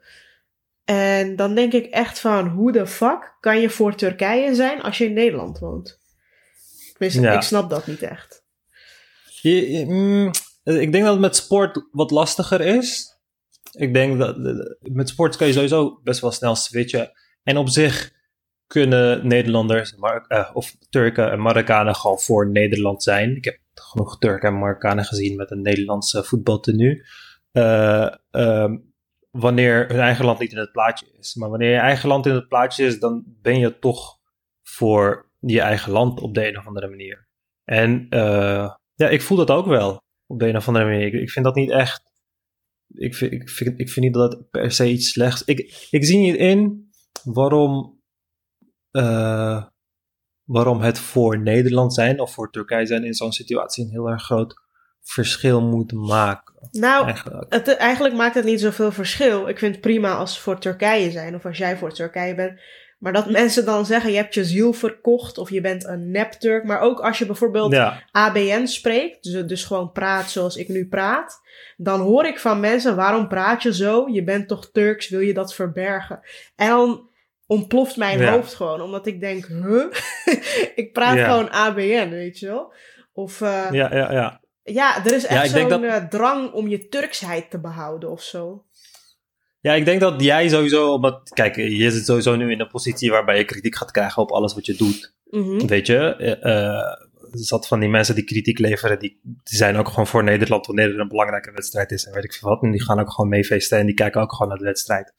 En dan denk ik echt van, hoe de fuck kan je voor Turkije zijn als je in Nederland woont? Tenminste, Ja. ik snap dat niet echt. Mm, ik denk dat het met sport wat lastiger is. Ik denk dat met sport kan je sowieso best wel snel switchen. En op zich kunnen Nederlanders eh, of Turken en Marokkanen gewoon voor Nederland zijn. Ik heb genoeg Turken en Marokkanen gezien met een Nederlandse voetbaltenu. Eh, ehm, wanneer hun eigen land niet in het plaatje is. Maar wanneer je eigen land in het plaatje is, dan ben je toch voor je eigen land op de een of andere manier. En uh, ja, ik voel dat ook wel op de een of andere manier. Ik, ik vind dat niet echt. Ik vind, ik, vind, ik vind niet dat het per se iets slechts Ik, ik zie niet in waarom, uh, waarom het voor Nederland zijn of voor Turkije zijn in zo'n situatie een heel erg groot verschil moet maken. Nou, eigenlijk. Het, eigenlijk maakt het niet zoveel verschil. Ik vind het prima als ze voor Turkije zijn of als jij voor Turkije bent. Maar dat mensen dan zeggen, je hebt je ziel verkocht of je bent een nep-Turk. Maar ook als je bijvoorbeeld ABN spreekt, dus, dus gewoon praat zoals ik nu praat. Dan hoor ik van mensen, waarom praat je zo? Je bent toch Turks, wil je dat verbergen? En dan ontploft mijn hoofd gewoon, omdat ik denk, huh? ik praat gewoon ABN, weet je wel? Of, uh, ja, ja, ja. Ja, er is echt zo'n dat... Eh, drang om je Turksheid te behouden of zo. Ja, ik denk dat jij sowieso, omdat, kijk, je zit sowieso nu in een positie waarbij je kritiek gaat krijgen op alles wat je doet. Mhm. Weet je, uh, zat van die mensen die kritiek leveren, die, die zijn ook gewoon voor Nederland wanneer er een belangrijke wedstrijd is en weet ik veel wat. En die gaan ook gewoon mee feesten en die kijken ook gewoon naar de wedstrijd.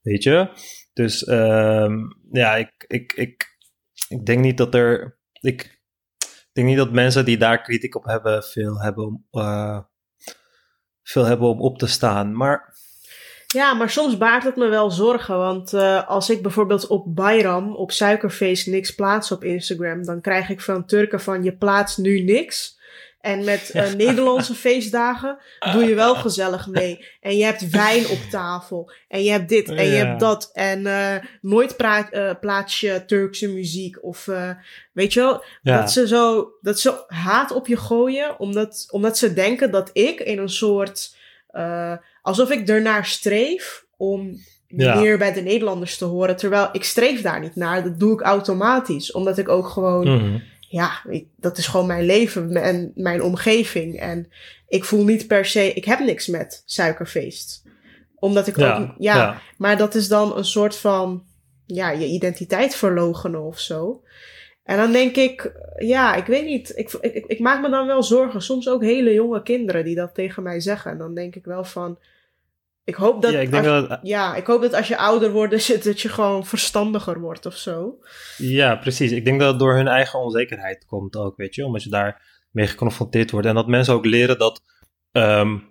Weet je? Dus uh, ja, ik, ik, ik, ik denk niet dat er. Ik, ik denk niet dat mensen die daar kritiek op hebben, veel hebben om, uh, veel hebben om op te staan. Maar ja, maar soms baart het me wel zorgen. Want uh, als ik bijvoorbeeld op Bayram, op suikerfeest, niks plaats op Instagram, dan krijg ik van Turken van je plaatst nu niks. En met uh, Nederlandse feestdagen doe je wel gezellig mee. En je hebt wijn op tafel. En je hebt dit en je hebt dat. En uh, nooit praat, plaats je Turkse muziek. Of weet je wel, dat, ze zo, dat ze haat op je gooien. Omdat, omdat ze denken dat ik in een soort alsof ik ernaar streef om meer bij de Nederlanders te horen. Terwijl ik streef daar niet naar. Dat doe ik automatisch. Omdat ik ook gewoon, mhm. ja, dat is gewoon mijn leven en mijn omgeving. En ik voel niet per se, ik heb niks met suikerfeest. Omdat ik ook, ja, ja, maar dat is dan een soort van, ja, je identiteit verlogenen of zo. En dan denk ik, ja, ik weet niet. Ik, ik, ik, maak me dan wel zorgen. Soms ook hele jonge kinderen die dat tegen mij zeggen. En dan denk ik wel van. Ik hoop dat, ja, ik, denk als, dat, ja, ik hoop dat als je ouder wordt, dat je gewoon verstandiger wordt of zo. Ja, precies. Ik denk dat het door hun eigen onzekerheid komt ook, weet je. Omdat je daar mee geconfronteerd wordt. En dat mensen ook leren dat um,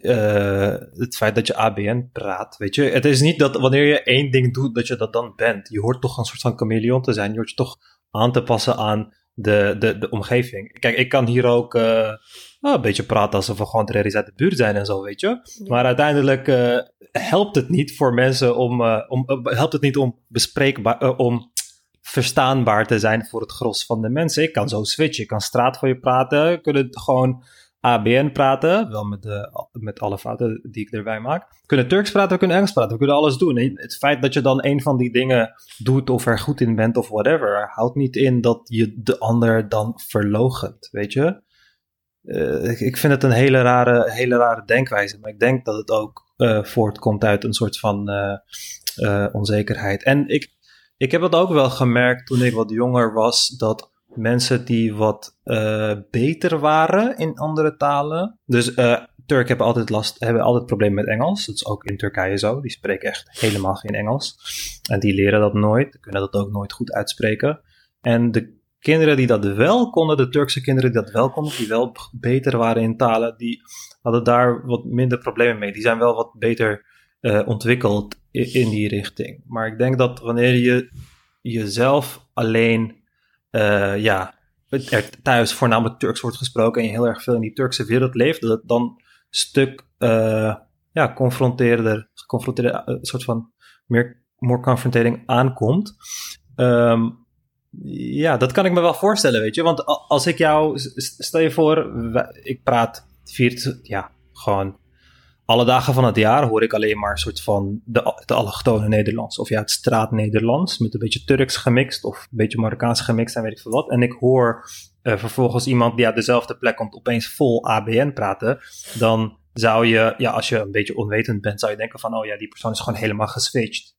uh, het feit dat je ABN praat, weet je. Het is niet dat wanneer je één ding doet, dat je dat dan bent. Je hoort toch een soort van chameleon te zijn. Je hoort je toch aan te passen aan de, de, de omgeving. Kijk, ik kan hier ook uh, een beetje praten alsof we gewoon er uit de buurt zijn en zo, weet je. Maar uiteindelijk uh, helpt het niet voor mensen om, uh, om helpt het niet om bespreekbaar, om verstaanbaar te zijn voor het gros van de mensen. Ik kan zo switchen, ik kan straat voor je praten, kunnen gewoon ABN praten, wel met, de, met alle fouten die ik erbij maak. We kunnen Turks praten, we kunnen Engels praten, we kunnen alles doen. Het feit dat je dan een van die dingen doet of er goed in bent of whatever, houdt niet in dat je de ander dan verlogent, weet je. Uh, ik vind het een hele rare, hele rare denkwijze, maar ik denk dat het ook uh, voortkomt uit een soort van uh, onzekerheid. En ik, ik heb dat ook wel gemerkt toen ik wat jonger was, dat mensen die wat beter waren in andere talen. Dus Turken hebben altijd last, hebben altijd problemen met Engels. Dat is ook in Turkije zo. Die spreken echt helemaal geen Engels. En die leren dat nooit, kunnen dat ook nooit goed uitspreken. En de kinderen die dat wel konden, de Turkse kinderen die dat wel konden, die wel beter waren in talen, die hadden daar wat minder problemen mee. Die zijn wel wat beter uh, ontwikkeld in, die richting. Maar ik denk dat wanneer je jezelf alleen uh, ja, thuis voornamelijk Turks wordt gesproken en je heel erg veel in die Turkse wereld leeft, dat het dan een stuk uh, ja, confronteerder, geconfronteerde, een eh, soort van meer more confrontating aankomt. Um, ja, dat kan ik me wel voorstellen, weet je. Want als ik jou, stel je voor, ik praat vier, ja, gewoon alle dagen van het jaar hoor ik alleen maar een soort van de, het allochtone Nederlands. Of ja, het straat-Nederlands met een beetje Turks gemixt of een beetje Marokkaans gemixt en weet ik veel wat. En ik hoor uh, vervolgens iemand die uit dezelfde plek komt opeens vol ABN praten. Dan zou je, ja, als je een beetje onwetend bent, zou je denken van, oh ja, die persoon is gewoon helemaal geswitcht.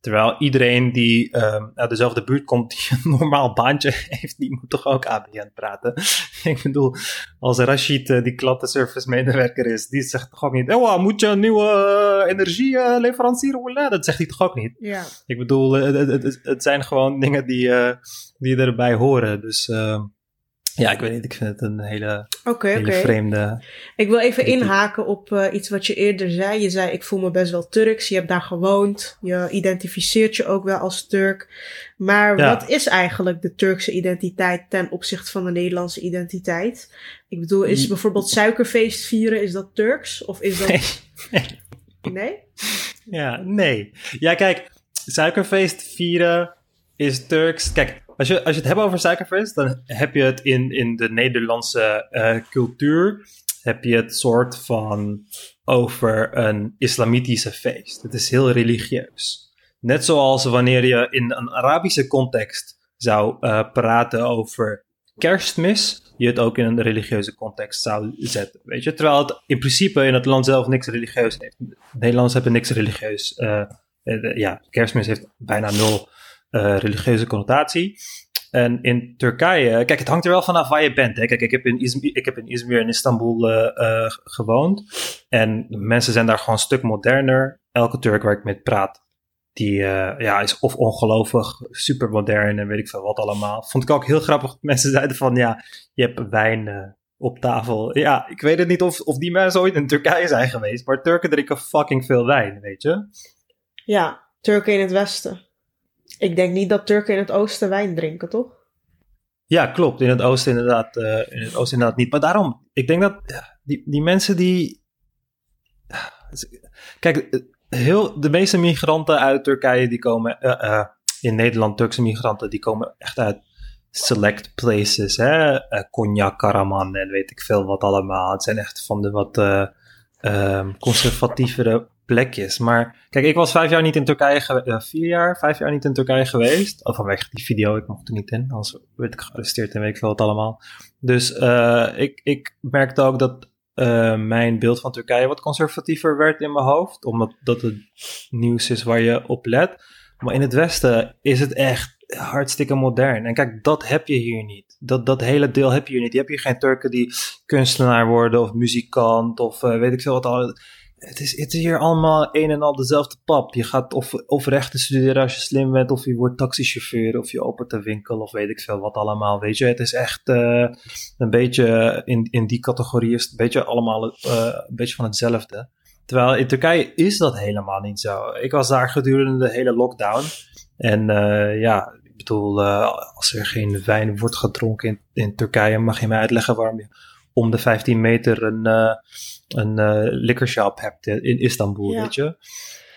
Terwijl iedereen die uh, uit dezelfde buurt komt, die een normaal baantje heeft, die moet toch ook ABN praten. ik bedoel, als Rashid uh, die klantenservice medewerker is, die zegt toch ook niet, oh, moet je een nieuwe uh, energieleverancier willen? Dat zegt hij toch ook niet? Ja. Ik bedoel, het, het, het zijn gewoon dingen die, uh, die erbij horen. Dus uh, ja, ik weet niet. Ik vind het een hele, okay, hele okay. vreemde. Ik wil even inhaken op uh, iets wat je eerder zei. Je zei: Ik voel me best wel Turks. Je hebt daar gewoond. Je identificeert je ook wel als Turk. Maar ja. wat is eigenlijk de Turkse identiteit ten opzichte van de Nederlandse identiteit? Ik bedoel, is bijvoorbeeld suikerfeest vieren, is dat Turks? Of is dat. Nee. nee? Ja, nee. Ja, kijk, suikerfeest vieren is Turks. Kijk, als je, als je het hebt over suikerfeest, dan heb je het in, in de Nederlandse uh, cultuur. Heb je het soort van over een islamitische feest. Het is heel religieus. Net zoals wanneer je in een Arabische context zou uh, praten over kerstmis, je het ook in een religieuze context zou zetten. Weet je? Terwijl het in principe in het land zelf niks religieus heeft. Nederlanders hebben niks religieus. Uh, ja, kerstmis heeft bijna nul uh, religieuze connotatie. En in Turkije, kijk, het hangt er wel vanaf waar je bent. Hè. Kijk, ik heb in Izmir, ik heb in Izmir en Istanbul uh, uh, gewoond. En mensen zijn daar gewoon een stuk moderner. Elke Turk waar ik mee praat, die ja, is of ongelovig, super modern en weet ik veel wat allemaal. Vond ik ook heel grappig. Mensen zeiden van, ja, je hebt wijn op tafel. Ja, ik weet het niet of, of die mensen ooit in Turkije zijn geweest. Maar Turken drinken fucking veel wijn, weet je. Ja, Turken in het westen. Ik denk niet dat Turken in het oosten wijn drinken, toch? Ja, klopt. In het oosten inderdaad, uh, in het oosten inderdaad niet. Maar daarom, ik denk dat die, die mensen die... Kijk, heel, de meeste migranten uit Turkije die komen... Uh, in Nederland, Turkse migranten, die komen echt uit select places. Hè? Cognac, Karaman en weet ik veel wat allemaal. Het zijn echt van de wat um, conservatievere plekjes. Maar kijk, ik was vijf jaar niet in Turkije geweest. Vier jaar, vijf jaar niet in Turkije geweest. Of vanwege die video, ik mocht er niet in. Anders werd ik gearresteerd en weet ik veel wat allemaal. Dus uh, ik, ik merkte ook dat uh, mijn beeld van Turkije wat conservatiever werd in mijn hoofd. Omdat dat het nieuws is waar je op let. Maar in het Westen is het echt hartstikke modern. En kijk, dat heb je hier niet. Dat, dat hele deel heb je hier niet. Je hebt hier geen Turken die kunstenaar worden of muzikant of weet ik veel wat al het is, het is hier allemaal een en al dezelfde pap. Je gaat of, of rechten studeren als je slim bent, of je wordt taxichauffeur, of je opent een winkel, of weet ik veel wat allemaal. Weet je, het is echt uh, een beetje in, in die categorie is een beetje allemaal uh, een beetje van hetzelfde. Terwijl in Turkije is dat helemaal niet zo. Ik was daar gedurende de hele lockdown. En uh, ja, ik bedoel, als er geen wijn wordt gedronken in, in Turkije, mag je mij uitleggen waarom je om de 15 meter een, uh, een uh, hebt in Istanbul, ja. weet je.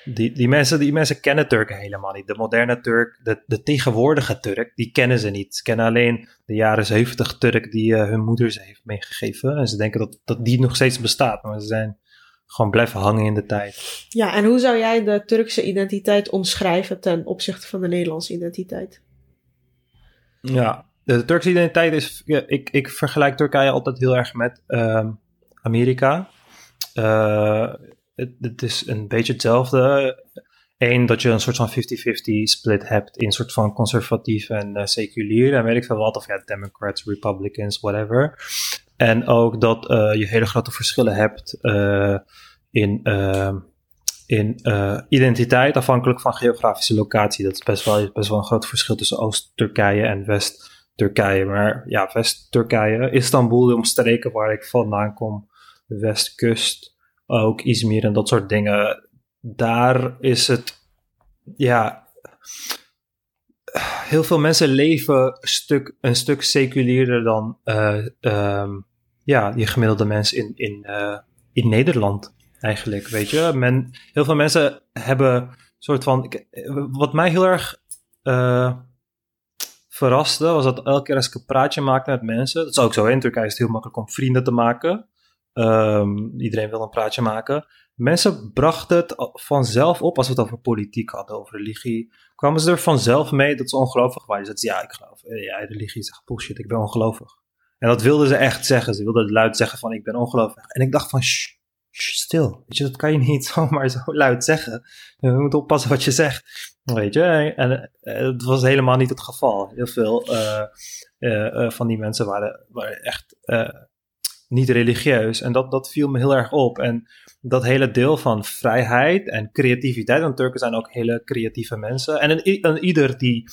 Die, die, mensen, die mensen kennen Turken helemaal niet. De moderne Turk, de, de tegenwoordige Turk, die kennen ze niet. Ze kennen alleen de jaren 70 Turk die uh, hun moeder ze heeft meegegeven. En ze denken dat, dat die nog steeds bestaat. Maar ze zijn gewoon blijven hangen in de tijd. Ja, en hoe zou jij de Turkse identiteit omschrijven ten opzichte van de Nederlandse identiteit? Ja, de Turkse identiteit is. Ja, ik, ik vergelijk Turkije altijd heel erg met uh, Amerika. Uh, het, het, is een beetje hetzelfde. Eén, dat je een soort van 50-50 split hebt in soort van conservatief en uh, seculier. En weet ik veel wat, of ja, Democrats, Republicans, whatever. En ook dat uh, je hele grote verschillen hebt in, ehm, in identiteit, afhankelijk van geografische locatie. Dat is best wel, best wel een groot verschil tussen Oost-Turkije en West- Turkije. Maar ja, West-Turkije, Istanbul, de omstreken waar ik vandaan kom, de Westkust, ook Izmir en dat soort dingen. Daar is het, ja, heel veel mensen leven een stuk, een stuk seculierder dan uh, ja, die gemiddelde mensen in, in, uh, in Nederland eigenlijk, weet je. Men, heel veel mensen hebben soort van, wat mij heel erg uh, verraste, was dat elke keer als ik een praatje maakte met mensen, dat is ook zo, in Turkije is het heel makkelijk om vrienden te maken. Um, iedereen wil een praatje maken. Mensen brachten het vanzelf op als we het over politiek hadden, over religie. Kwamen ze er vanzelf mee dat ze ongelovig waren. Ze zeiden, ja, ik geloof, ja, religie is echt bullshit, ik ben ongelovig. En dat wilden ze echt zeggen. Ze wilden luid zeggen van, ik ben ongelovig. En ik dacht van, stil. Je, dat kan je niet zomaar zo luid zeggen. Je moet oppassen wat je zegt. Weet je, en het was helemaal niet het geval. Heel veel van die mensen waren, waren echt niet religieus. En dat, dat viel me heel erg op. En dat hele deel van vrijheid en creativiteit. Want Turken zijn ook hele creatieve mensen. En een, ieder die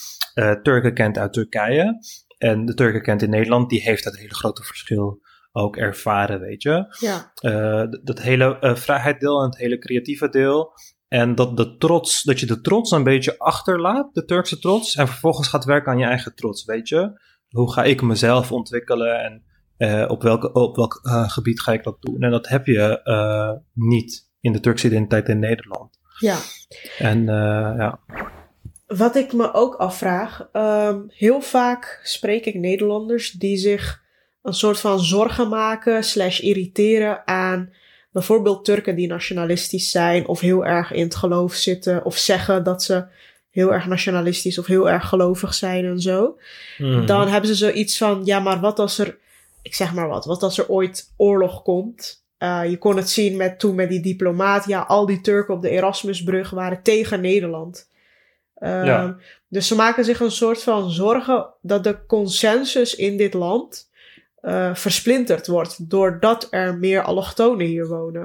Turken kent uit Turkije en de Turken kent in Nederland, die heeft dat hele grote verschil ook ervaren, weet je. Ja. Uh, dat hele uh, vrijheiddeel en het hele creatieve deel. En dat, de trots, dat je de trots een beetje achterlaat, de Turkse trots. En vervolgens gaat werken aan je eigen trots, weet je. Hoe ga ik mezelf ontwikkelen en uh, op, welke, op welk gebied ga ik dat doen? En dat heb je niet in de Turkse identiteit in Nederland. Ja. En ja. Wat ik me ook afvraag, um, heel vaak spreek ik Nederlanders die zich een soort van zorgen maken slash irriteren aan bijvoorbeeld Turken die nationalistisch zijn of heel erg in het geloof zitten of zeggen dat ze heel erg nationalistisch of heel erg gelovig zijn en zo. Mm. Dan hebben ze zoiets van, ja, maar wat als er ik zeg maar wat, wat als er ooit oorlog komt. Uh, je kon het zien met, toen met die diplomaat. Ja, al die Turken op de Erasmusbrug waren tegen Nederland. Ja. Dus ze maken zich een soort van zorgen dat de consensus in dit land uh, versplinterd wordt. Doordat er meer allochtonen hier wonen.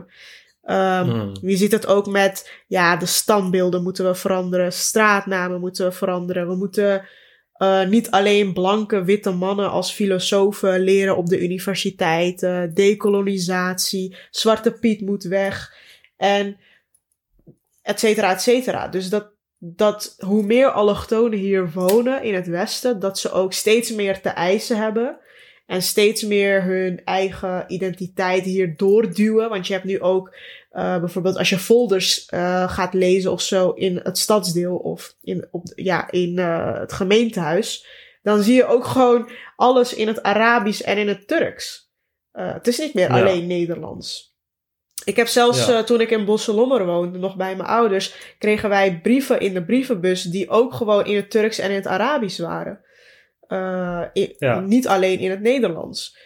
Um, hmm. Je ziet het ook met, ja, de standbeelden moeten we veranderen. Straatnamen moeten we veranderen. We moeten uh, niet alleen blanke witte mannen als filosofen leren op de universiteit, uh, decolonisatie, Zwarte Piet moet weg en et cetera, et cetera. Dus dat, dat hoe meer allochtonen hier wonen in het Westen, dat ze ook steeds meer te eisen hebben. En steeds meer hun eigen identiteit hier doorduwen. Want je hebt nu ook uh, bijvoorbeeld als je folders uh, gaat lezen of zo in het stadsdeel of in, op, ja, in uh, het gemeentehuis. Dan zie je ook gewoon alles in het Arabisch en in het Turks. het is niet meer ja. alleen Nederlands. Ik heb zelfs ja. toen ik in Bosselommer woonde, nog bij mijn ouders, kregen wij brieven in de brievenbus die ook gewoon in het Turks en in het Arabisch waren. In, ja. Niet alleen in het Nederlands.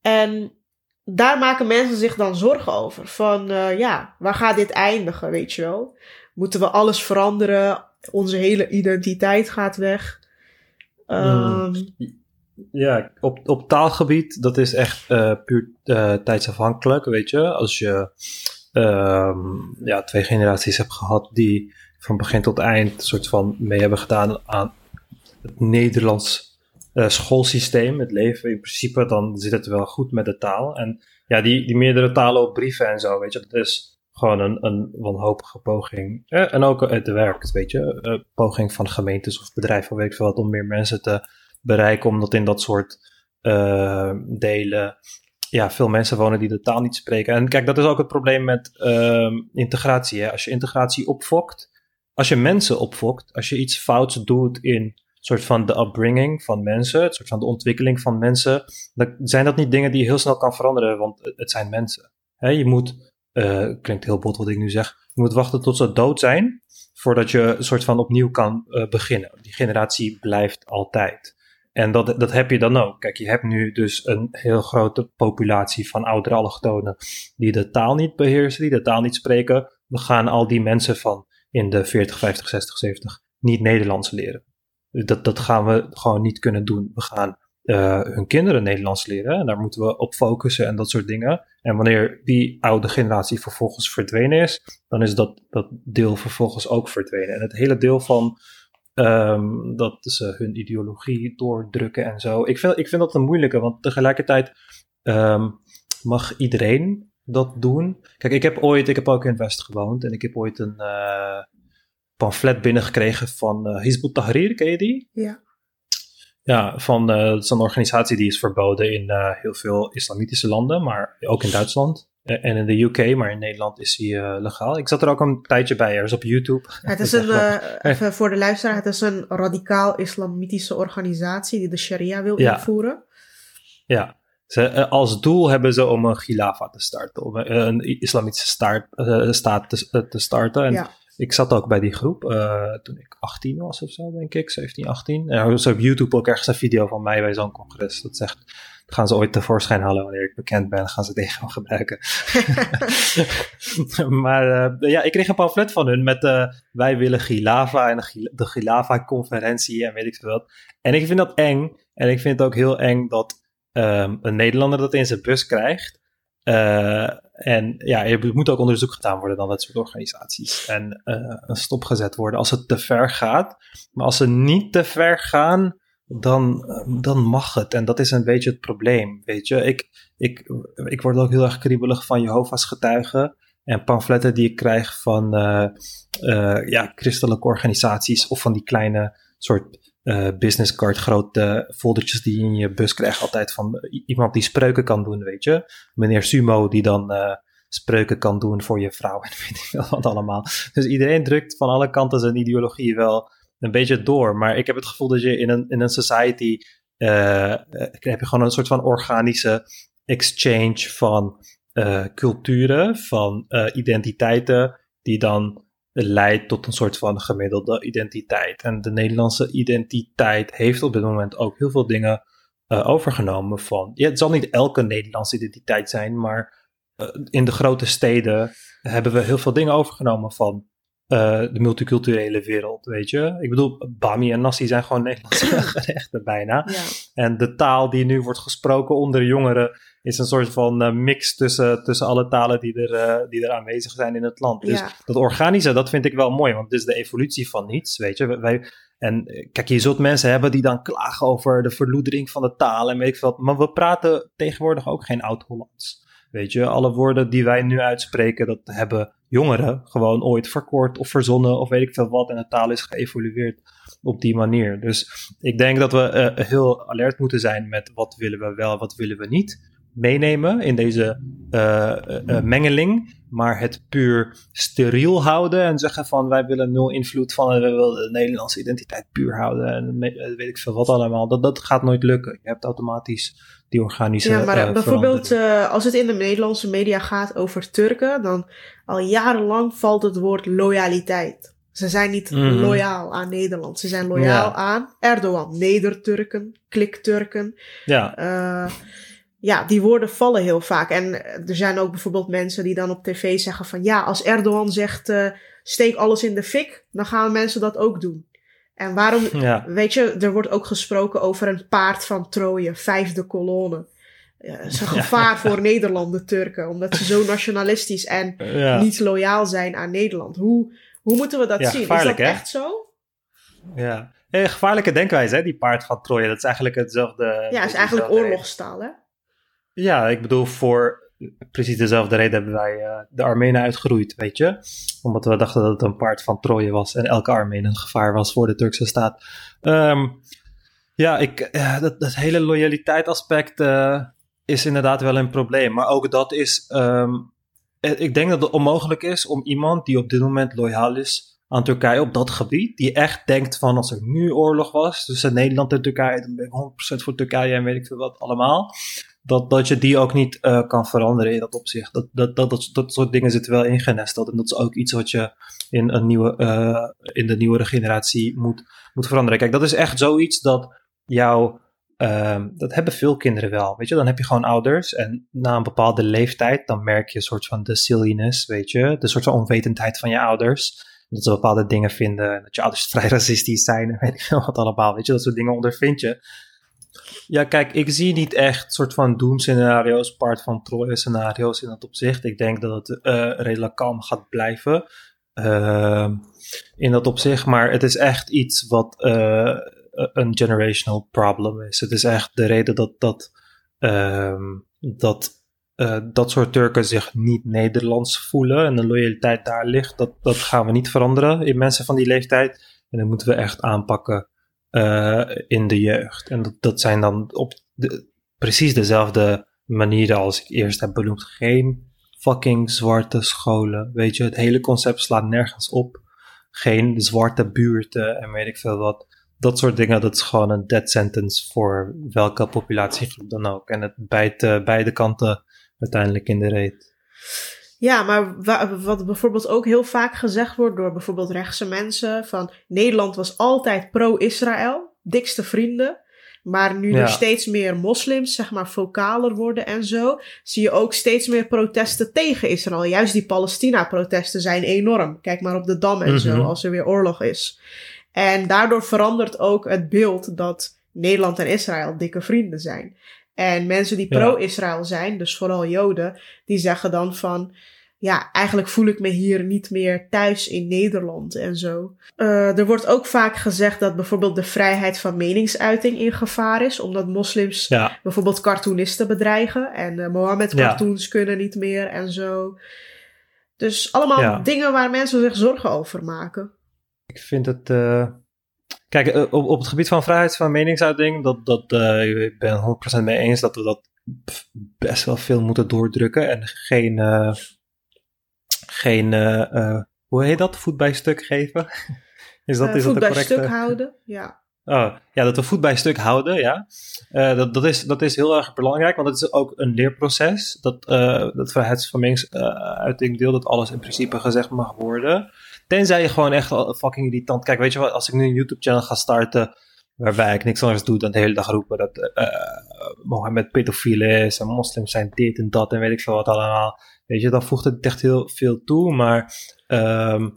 En daar maken mensen zich dan zorgen over. Van uh, ja, waar gaat dit eindigen, weet je wel? Moeten we alles veranderen? Onze hele identiteit gaat weg. Um, ja, op, op taalgebied, dat is echt uh, puur uh, tijdsafhankelijk, weet je. Als je um, ja, twee generaties hebt gehad die van begin tot eind een soort van mee hebben gedaan aan het Nederlands uh, schoolsysteem, het leven in principe, dan zit het wel goed met de taal. En ja, die, die meerdere talen op brieven en zo, weet je, dat is gewoon een, een wanhopige poging. en ook het werkt, weet je, uh, poging van gemeentes of bedrijven, weet ik veel wat, om meer mensen te bereiken, omdat in dat soort delen ja, veel mensen wonen die de taal niet spreken. En kijk, dat is ook het probleem met uh, integratie. Hè? Als je integratie opfokt, als je mensen opfokt, als je iets fouts doet in soort van de upbringing van mensen, het soort van de ontwikkeling van mensen, zijn dat niet dingen die je heel snel kan veranderen, want het zijn mensen. je moet, uh, klinkt heel bot wat ik nu zeg, je moet wachten tot ze dood zijn, voordat je een soort van opnieuw kan uh, beginnen. Die generatie blijft altijd. En dat, dat heb je dan ook. Kijk, je hebt nu dus een heel grote populatie van oudere allochtonen die de taal niet beheersen, die de taal niet spreken. We gaan al die mensen van in de 40, 50, 60, 70 niet Nederlands leren. Dat, dat gaan we gewoon niet kunnen doen. We gaan uh, hun kinderen Nederlands leren. En daar moeten we op focussen en dat soort dingen. En wanneer die oude generatie vervolgens verdwenen is, dan is dat, dat deel vervolgens ook verdwenen. En het hele deel van um, dat ze hun ideologie doordrukken en zo. Ik vind, ik vind dat een moeilijke, want tegelijkertijd um, mag iedereen dat doen. Kijk, ik heb ooit, ik heb ook in het West gewoond en ik heb ooit een, uh, pamflet binnengekregen van uh, Hizb ut-Tahrir, ken je die? Ja. Ja, van, uh, dat is een organisatie die is verboden in uh, heel veel islamitische landen, maar ook in Duitsland en in de UK, maar in Nederland is die legaal. Ik zat er ook een tijdje bij, er is op YouTube. Het is een, even voor de luisteraar, het is een radicaal islamitische organisatie die de sharia wil ja. invoeren. Ja, ze, als doel hebben ze om een khilafa te starten, om een islamitische staat, staat te, te starten. En, ja ik zat ook bij die groep toen ik 18 was of zo, denk ik, 17, 18. En er was op YouTube ook ergens een video van mij bij zo'n congres. Dat zegt, gaan ze ooit tevoorschijn halen wanneer ik bekend ben, gaan ze tegen me gebruiken. maar ja, ik kreeg een pamflet van hun met wij willen Gilava en de Gilava-conferentie en weet ik veel wat. En ik vind dat eng. En ik vind het ook heel eng dat um, een Nederlander dat in zijn bus krijgt. Uh, en ja, er moet ook onderzoek gedaan worden dan dat soort organisaties. En uh, een stop gezet worden als het te ver gaat. Maar als ze niet te ver gaan, dan, dan mag het. En dat is een beetje het probleem. Weet je, ik, ik, ik word ook heel erg kriebelig van Jehovah's getuigen. En pamfletten die ik krijg van uh, ja, christelijke organisaties of van die kleine soort uh, business card grote foldertjes die je in je bus krijgt altijd van iemand die spreuken kan doen, weet je. Meneer Sumo die dan uh, spreuken kan doen voor je vrouw en weet ik wel wat allemaal. Dus iedereen drukt van alle kanten zijn ideologie wel een beetje door. Maar ik heb het gevoel dat je in een, in een society heb je gewoon een soort van organische exchange van culturen, van identiteiten die dan leidt tot een soort van gemiddelde identiteit. En de Nederlandse identiteit heeft op dit moment ook heel veel dingen uh, overgenomen van. Ja, het zal niet elke Nederlandse identiteit zijn, maar uh, in de grote steden hebben we heel veel dingen overgenomen van uh, de multiculturele wereld, weet je. Ik bedoel, Bami en Nasi zijn gewoon Nederlandse gerechten bijna. Ja. En de taal die nu wordt gesproken onder jongeren is een soort van uh, mix tussen, tussen alle talen die er, uh, die er aanwezig zijn in het land. Dus ja. dat organische, dat vind ik wel mooi, want het is de evolutie van niets, weet je. Wij, en kijk, je zult mensen hebben die dan klagen over de verloedering van de taal en weet ik veel. Maar we praten tegenwoordig ook geen oud-Hollands. Weet je, alle woorden die wij nu uitspreken, dat hebben jongeren gewoon ooit verkort of verzonnen of weet ik veel wat. En de taal is geëvolueerd op die manier. Dus ik denk dat we uh, heel alert moeten zijn met wat willen we wel, wat willen we niet meenemen in deze uh, uh, mengeling, maar het puur steriel houden en zeggen van wij willen nul invloed van, we willen de Nederlandse identiteit puur houden en weet ik veel wat allemaal. Dat, dat gaat nooit lukken. Je hebt automatisch die organische. Ja, maar bijvoorbeeld als het in de Nederlandse media gaat over Turken, dan al jarenlang valt het woord loyaliteit. Ze zijn niet mm. loyaal aan Nederland. Ze zijn loyaal ja. aan Erdogan. Neder-Turken, klik-Turken. Ja. Uh, ja, die woorden vallen heel vaak. En er zijn ook bijvoorbeeld mensen die dan op tv zeggen van ja, als Erdogan zegt uh, steek alles in de fik, dan gaan mensen dat ook doen. En waarom, ja. weet je, er wordt ook gesproken over een paard van Troje, vijfde kolonne. Ja, is een gevaar ja. voor Nederland, Turken, omdat ze zo nationalistisch en niet loyaal zijn aan Nederland. Hoe, hoe moeten we dat zien? Is dat hè? echt zo? Ja, eh, gevaarlijke denkwijze, hè, die paard van Troje. Dat is eigenlijk hetzelfde. Ja, het is eigenlijk oorlogstaal, hè? Ja, ik bedoel, voor precies dezelfde reden hebben wij uh, de Armenen uitgeroeid, weet je. Omdat we dachten dat het een paard van Troje was en elke Armeen een gevaar was voor de Turkse staat. Um, ja, ik, uh, dat, dat hele loyaliteitsaspect uh, is inderdaad wel een probleem. Maar ook dat is, um, ik denk dat het onmogelijk is om iemand die op dit moment loyaal is aan Turkije op dat gebied, die echt denkt van als er nu oorlog was tussen Nederland en Turkije, dan ben ik 100% voor Turkije en weet ik veel wat allemaal dat, dat je die ook niet uh, kan veranderen in dat opzicht. Dat, dat, dat, dat, dat soort dingen zitten wel ingenesteld. En dat is ook iets wat je in, een nieuwe, uh, in de nieuwere generatie moet, moet veranderen. Kijk, dat is echt zoiets dat jou. Uh, dat hebben veel kinderen wel. Weet je, dan heb je gewoon ouders. En na een bepaalde leeftijd, dan merk je een soort van de silliness, weet je, de soort van onwetendheid van je ouders. Dat ze bepaalde dingen vinden. Dat je ouders vrij racistisch zijn en weet ik veel wat allemaal. Weet je, dat soort dingen ondervind je. Ja, kijk, ik zie niet echt soort van doemscenario's, part van Troje-scenario's in dat opzicht. Ik denk dat het uh, redelijk kalm gaat blijven uh, in dat opzicht. Maar het is echt iets wat uh, een generational problem is. Het is echt de reden dat dat, ehm, dat, dat soort Turken zich niet Nederlands voelen en de loyaliteit daar ligt. Dat, dat gaan we niet veranderen in mensen van die leeftijd. En dat moeten we echt aanpakken uh, in de jeugd. En dat, dat zijn dan op de, precies dezelfde manieren als ik eerst heb benoemd. Geen fucking zwarte scholen. Weet je, het hele concept slaat nergens op. Geen zwarte buurten en weet ik veel wat. Dat soort dingen, dat is gewoon een dead sentence voor welke populatiegroep dan ook. En het bijt uh, beide kanten uiteindelijk in de reet. Ja, maar wat bijvoorbeeld ook heel vaak gezegd wordt door bijvoorbeeld rechtse mensen: van Nederland was altijd pro-Israël, dikste vrienden. Maar nu er steeds meer moslims, zeg maar, vocaler worden en zo, zie je ook steeds meer protesten tegen Israël. Juist die Palestina-protesten zijn enorm. Kijk maar op de Dam en zo, mhm. als er weer oorlog is. En daardoor verandert ook het beeld dat Nederland en Israël dikke vrienden zijn. En mensen die pro-Israël zijn, dus vooral Joden, die zeggen dan van ja, eigenlijk voel ik me hier niet meer thuis in Nederland en zo. Uh, er wordt ook vaak gezegd dat bijvoorbeeld de vrijheid van meningsuiting in gevaar is, omdat moslims bijvoorbeeld cartoonisten bedreigen en uh, Mohammed cartoons kunnen niet meer en zo. Dus allemaal dingen waar mensen zich zorgen over maken. Ik vind het. Uh, kijk, op, op het gebied van vrijheid van meningsuiting, dat, dat, ik ben 100% mee eens dat we dat best wel veel moeten doordrukken en geen geen, uh, uh, hoe heet dat, voet bij stuk geven? is dat, uh, is voet dat de correcte... bij stuk houden, ja. Oh, ja, dat we voet bij stuk houden, ja. dat, dat, is, dat is heel erg belangrijk, want het is ook een leerproces. Dat, dat vrijheids van meningsuiting deel, dat alles in principe gezegd mag worden. Tenzij je gewoon echt fucking irritant... Kijk, weet je wat, als ik nu een YouTube-channel ga starten waarbij ik niks anders doe dan de hele dag roepen dat uh, Mohammed pedofiel is en moslims zijn dit en dat en weet ik veel wat allemaal. Weet je, dan voegt het echt heel veel toe, maar um,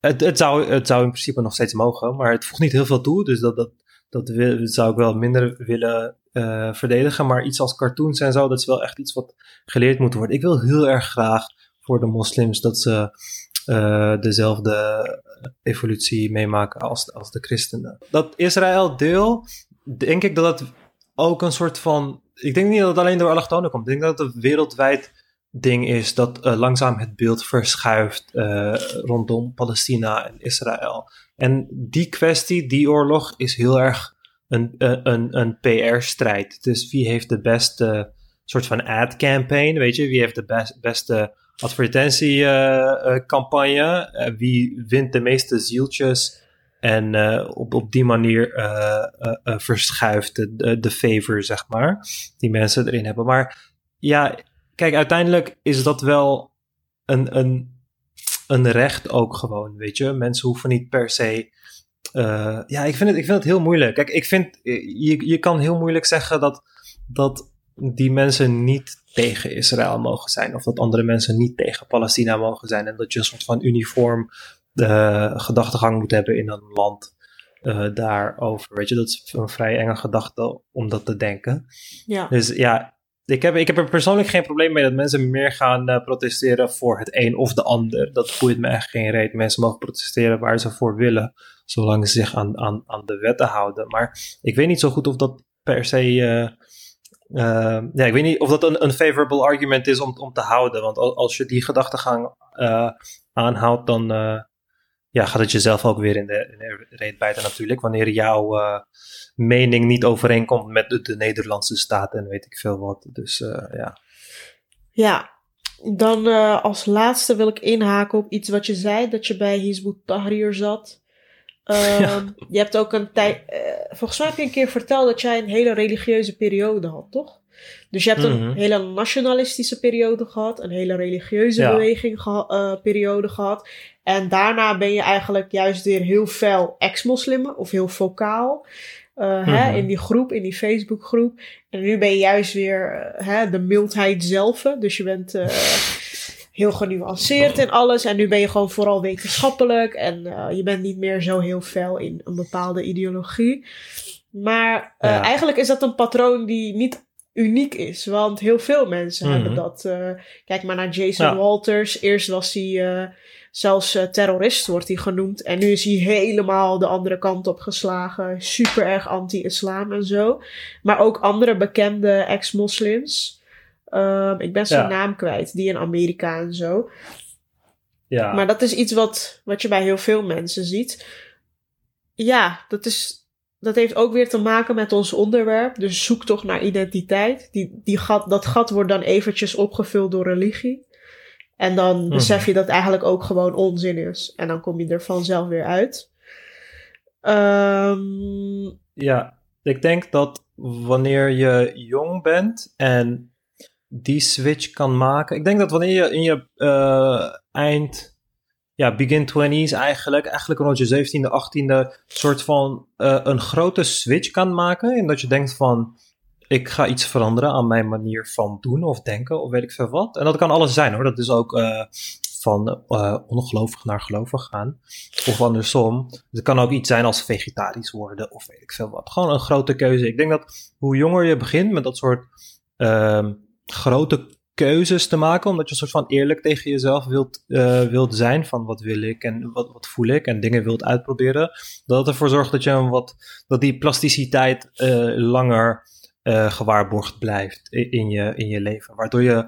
het, het, zou, het zou in principe nog steeds mogen, maar het voegt niet heel veel toe, dus dat, dat, dat zou ik wel minder willen uh, verdedigen. Maar iets als cartoons en zo, dat is wel echt iets wat geleerd moet worden. Ik wil heel erg graag voor de moslims dat ze uh, dezelfde evolutie meemaken als, als de christenen. Dat Israël-deel, denk ik dat het ook een soort van. Ik denk niet dat het alleen door allochtonen komt. Ik denk dat het wereldwijd ding is dat uh, langzaam het beeld verschuift uh, rondom Palestina en Israël. En die kwestie, die oorlog, is heel erg een, een, een PR-strijd. Dus wie heeft de beste soort van ad-campaign, weet je? Wie heeft de best, beste advertentiecampagne. Uh, wie wint de meeste zieltjes? En op, op die manier verschuift de, de favor, zeg maar, die mensen erin hebben. Maar ja, kijk, uiteindelijk is dat wel een, een, een recht ook gewoon, weet je. Mensen hoeven niet per se... Uh, ja, ik vind, het, ik vind het heel moeilijk. Kijk, ik vind, je, je kan heel moeilijk zeggen dat, dat die mensen niet tegen Israël mogen zijn. Of dat andere mensen niet tegen Palestina mogen zijn. En dat je een soort van uniform uh, gedachtegang moet hebben in een land uh, daarover. Weet je, dat is een vrij enge gedachte om dat te denken. Ja. Dus ja, ik heb, ik heb er persoonlijk geen probleem mee dat mensen meer gaan uh, protesteren voor het een of de ander. Dat boeit me echt geen reet. Mensen mogen protesteren waar ze voor willen, zolang ze zich aan, aan, aan de wetten houden. Maar ik weet niet zo goed of dat per se uh, ja, ik weet niet of dat een, een favorable argument is om, om te houden. Want als je die gedachtegang aanhoudt, dan ja, gaat het jezelf ook weer in de, in de reet bijten natuurlijk. Wanneer jouw mening niet overeenkomt met de, de, Nederlandse staat en weet ik veel wat. Dus ja. Ja, dan als laatste wil ik inhaken op iets wat je zei. Dat je bij Hizbut Tahrir zat. Um, Je hebt ook een tijd. Uh, volgens mij heb je een keer verteld dat jij een hele religieuze periode had, toch? Dus je hebt een mhm. hele nationalistische periode gehad, een hele religieuze beweging geha uh, periode gehad. En daarna ben je eigenlijk juist weer heel fel ex-moslimmen of heel vocaal. Uh, hè, mhm. in die groep, in die Facebookgroep. En nu ben je juist weer hè, de mildheid zelf. Dus je bent heel genuanceerd in alles. En nu ben je gewoon vooral wetenschappelijk. En je bent niet meer zo heel fel in een bepaalde ideologie. Maar eigenlijk is dat een patroon die niet uniek is. Want heel veel mensen hebben mhm. dat. Uh, kijk maar naar Jason Walters. Eerst was hij zelfs terrorist, wordt hij genoemd. En nu is hij helemaal de andere kant op geslagen. Super erg anti-islam en zo. Maar ook andere bekende ex-moslims. Um, ik ben zijn naam kwijt, die in Amerika en zo. Ja. Maar dat is iets wat, wat je bij heel veel mensen ziet. Ja, dat, is, dat heeft ook weer te maken met ons onderwerp. Dus zoek toch naar identiteit. Die, die gat, dat gat wordt dan eventjes opgevuld door religie. En dan mhm. besef je dat eigenlijk ook gewoon onzin is. En dan kom je er vanzelf weer uit. Um, ja, ik denk dat wanneer je jong bent en die switch kan maken. Ik denk dat wanneer je in je uh, eind, ja, begin 20s eigenlijk, eigenlijk rond je 17e, 18e, soort van uh, een grote switch kan maken. En dat je denkt van, ik ga iets veranderen aan mijn manier van doen of denken of weet ik veel wat. En dat kan alles zijn hoor. Dat is ook uh, van uh, ongelovig naar gelovig gaan. Of andersom. Het kan ook iets zijn als vegetarisch worden of weet ik veel wat. Gewoon een grote keuze. Ik denk dat hoe jonger je begint met dat soort uh, grote keuzes te maken, omdat je een soort van eerlijk tegen jezelf wilt, uh, wilt zijn van wat wil ik en wat, wat voel ik en dingen wilt uitproberen, dat het ervoor zorgt dat je een wat, dat die plasticiteit langer uh, gewaarborgd blijft in je, in je leven, waardoor je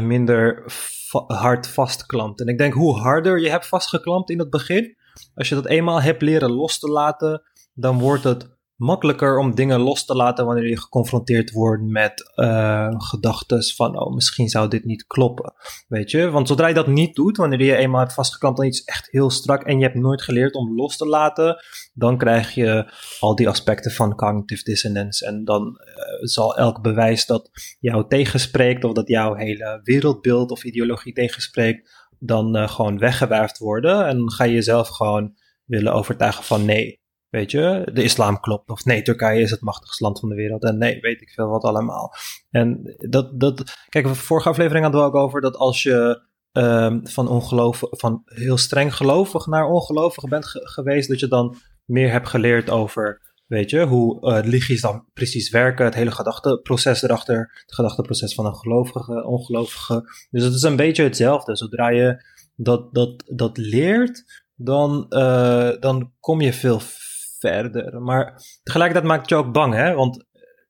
minder va hard vastklampt. En ik denk hoe harder je hebt vastgeklampt in het begin, als je dat eenmaal hebt leren los te laten, dan wordt het makkelijker om dingen los te laten wanneer je geconfronteerd wordt met uh, gedachten van, oh, misschien zou dit niet kloppen. Weet je? Want zodra je dat niet doet, wanneer je eenmaal hebt vastgeklampt aan iets echt heel strak en je hebt nooit geleerd om los te laten, dan krijg je al die aspecten van cognitive dissonance. En dan uh, zal elk bewijs dat jou tegenspreekt of dat jouw hele wereldbeeld of ideologie tegenspreekt, dan uh, gewoon weggewuifd worden. En ga je jezelf gewoon willen overtuigen van nee, Weet je, de islam klopt. Of nee, Turkije is het machtigste land van de wereld. En nee, weet ik veel wat allemaal. En dat, dat kijk, de vorige aflevering hadden we ook over dat als je um, van, ongeloof, van heel streng gelovig naar ongelovig bent geweest, dat je dan meer hebt geleerd over, weet je, hoe uh, religies dan precies werken, het hele gedachteproces erachter, het gedachteproces van een gelovige, ongelovige. Dus het is een beetje hetzelfde. Zodra je dat, dat, dat leert, dan, uh, dan kom je veel verder. Maar tegelijkertijd maakt het je ook bang, hè? Want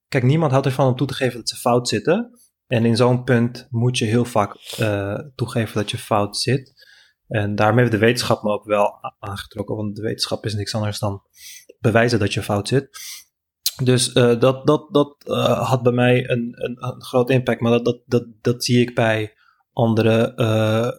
kijk, niemand houdt ervan om toe te geven dat ze fout zitten. En in zo'n punt moet je heel vaak uh, toegeven dat je fout zit. En daarom heeft de wetenschap me ook wel aangetrokken, want de wetenschap is niks anders dan bewijzen dat je fout zit. Dus uh, dat, dat, dat had bij mij een, een, een groot impact, maar dat, dat, dat, dat zie ik bij andere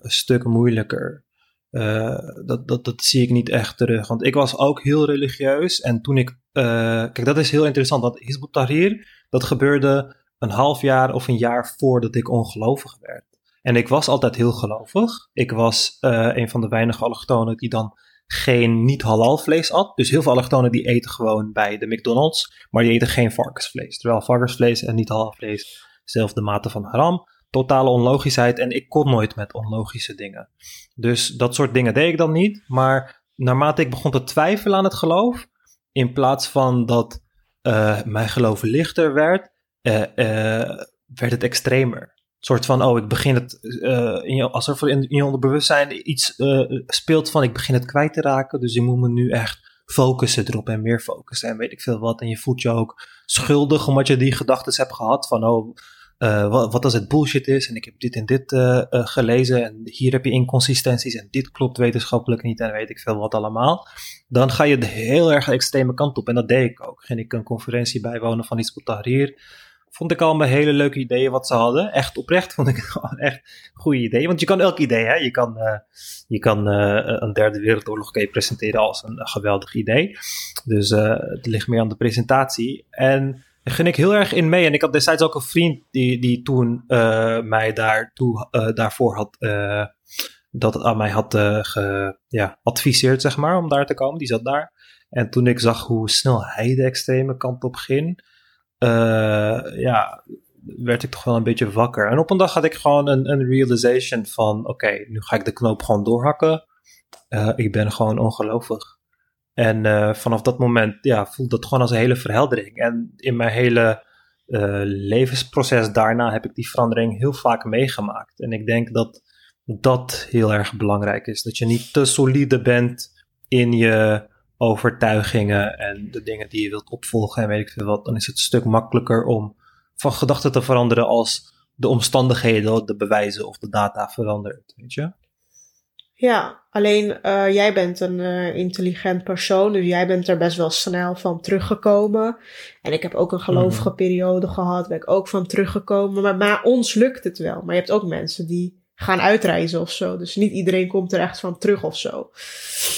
stukken moeilijker. Uh, dat, dat, dat zie ik niet echt terug. Want ik was ook heel religieus. En toen ik. Uh, kijk, dat is heel interessant. Dat Hizb Tahrir, dat gebeurde een half jaar of een jaar voordat ik ongelovig werd. En ik was altijd heel gelovig. Ik was uh, een van de weinige allochtonen die dan geen niet-halal vlees at. Dus heel veel allochtonen die eten gewoon bij de McDonald's. Maar die eten geen varkensvlees. Terwijl varkensvlees en niet-halal vlees dezelfde mate van haram totale onlogischheid en ik kon nooit met onlogische dingen. Dus dat soort dingen deed ik dan niet. Maar naarmate ik begon te twijfelen aan het geloof, in plaats van dat uh, mijn geloof lichter werd, uh, uh, werd het extremer. Een soort van, oh, ik begin het, in als er in, in je onderbewustzijn iets speelt van, ik begin het kwijt te raken, dus je moet me nu echt focussen erop en meer focussen en weet ik veel wat. En je voelt je ook schuldig omdat je die gedachten hebt gehad van, oh, uh, wat, wat als het bullshit is en ik heb dit en dit uh, uh, gelezen en hier heb je inconsistenties en dit klopt wetenschappelijk niet en weet ik veel wat allemaal. Dan ga je de heel erg extreme kant op en dat deed ik ook. Ging ik een conferentie bijwonen van Hizb Tahrir. Vond ik allemaal hele leuke ideeën wat ze hadden. Echt oprecht vond ik het echt goede ideeën. Want je kan elk idee, hè. Je kan, je kan een derde wereldoorlog presenteren als een geweldig idee. Dus het ligt meer aan de presentatie. En ging ik heel erg in mee. En ik had destijds ook een vriend die, die toen uh, mij daartoe, uh, daarvoor had, uh, dat aan mij had ge, ja, zeg maar, om daar te komen. Die zat daar. En toen ik zag hoe snel hij de extreme kant op ging, ja, werd ik toch wel een beetje wakker. En op een dag had ik gewoon een, een realization van, oké, nu ga ik de knoop gewoon doorhakken. ik ben gewoon ongelovig. En uh, vanaf dat moment ja, voelt dat gewoon als een hele verheldering. En in mijn hele uh, levensproces daarna heb ik die verandering heel vaak meegemaakt. En ik denk dat dat heel erg belangrijk is. Dat je niet te solide bent in je overtuigingen en de dingen die je wilt opvolgen en weet ik veel wat. Dan is het een stuk makkelijker om van gedachten te veranderen als de omstandigheden, de bewijzen of de data veranderen. Weet je? Ja, alleen uh, jij bent een uh, intelligent persoon, dus jij bent er best wel snel van teruggekomen. En ik heb ook een gelovige mm. periode gehad, ben ik ook van teruggekomen. Maar, maar ons lukt het wel. Maar je hebt ook mensen die gaan uitreizen of zo. Dus niet iedereen komt er echt van terug of zo.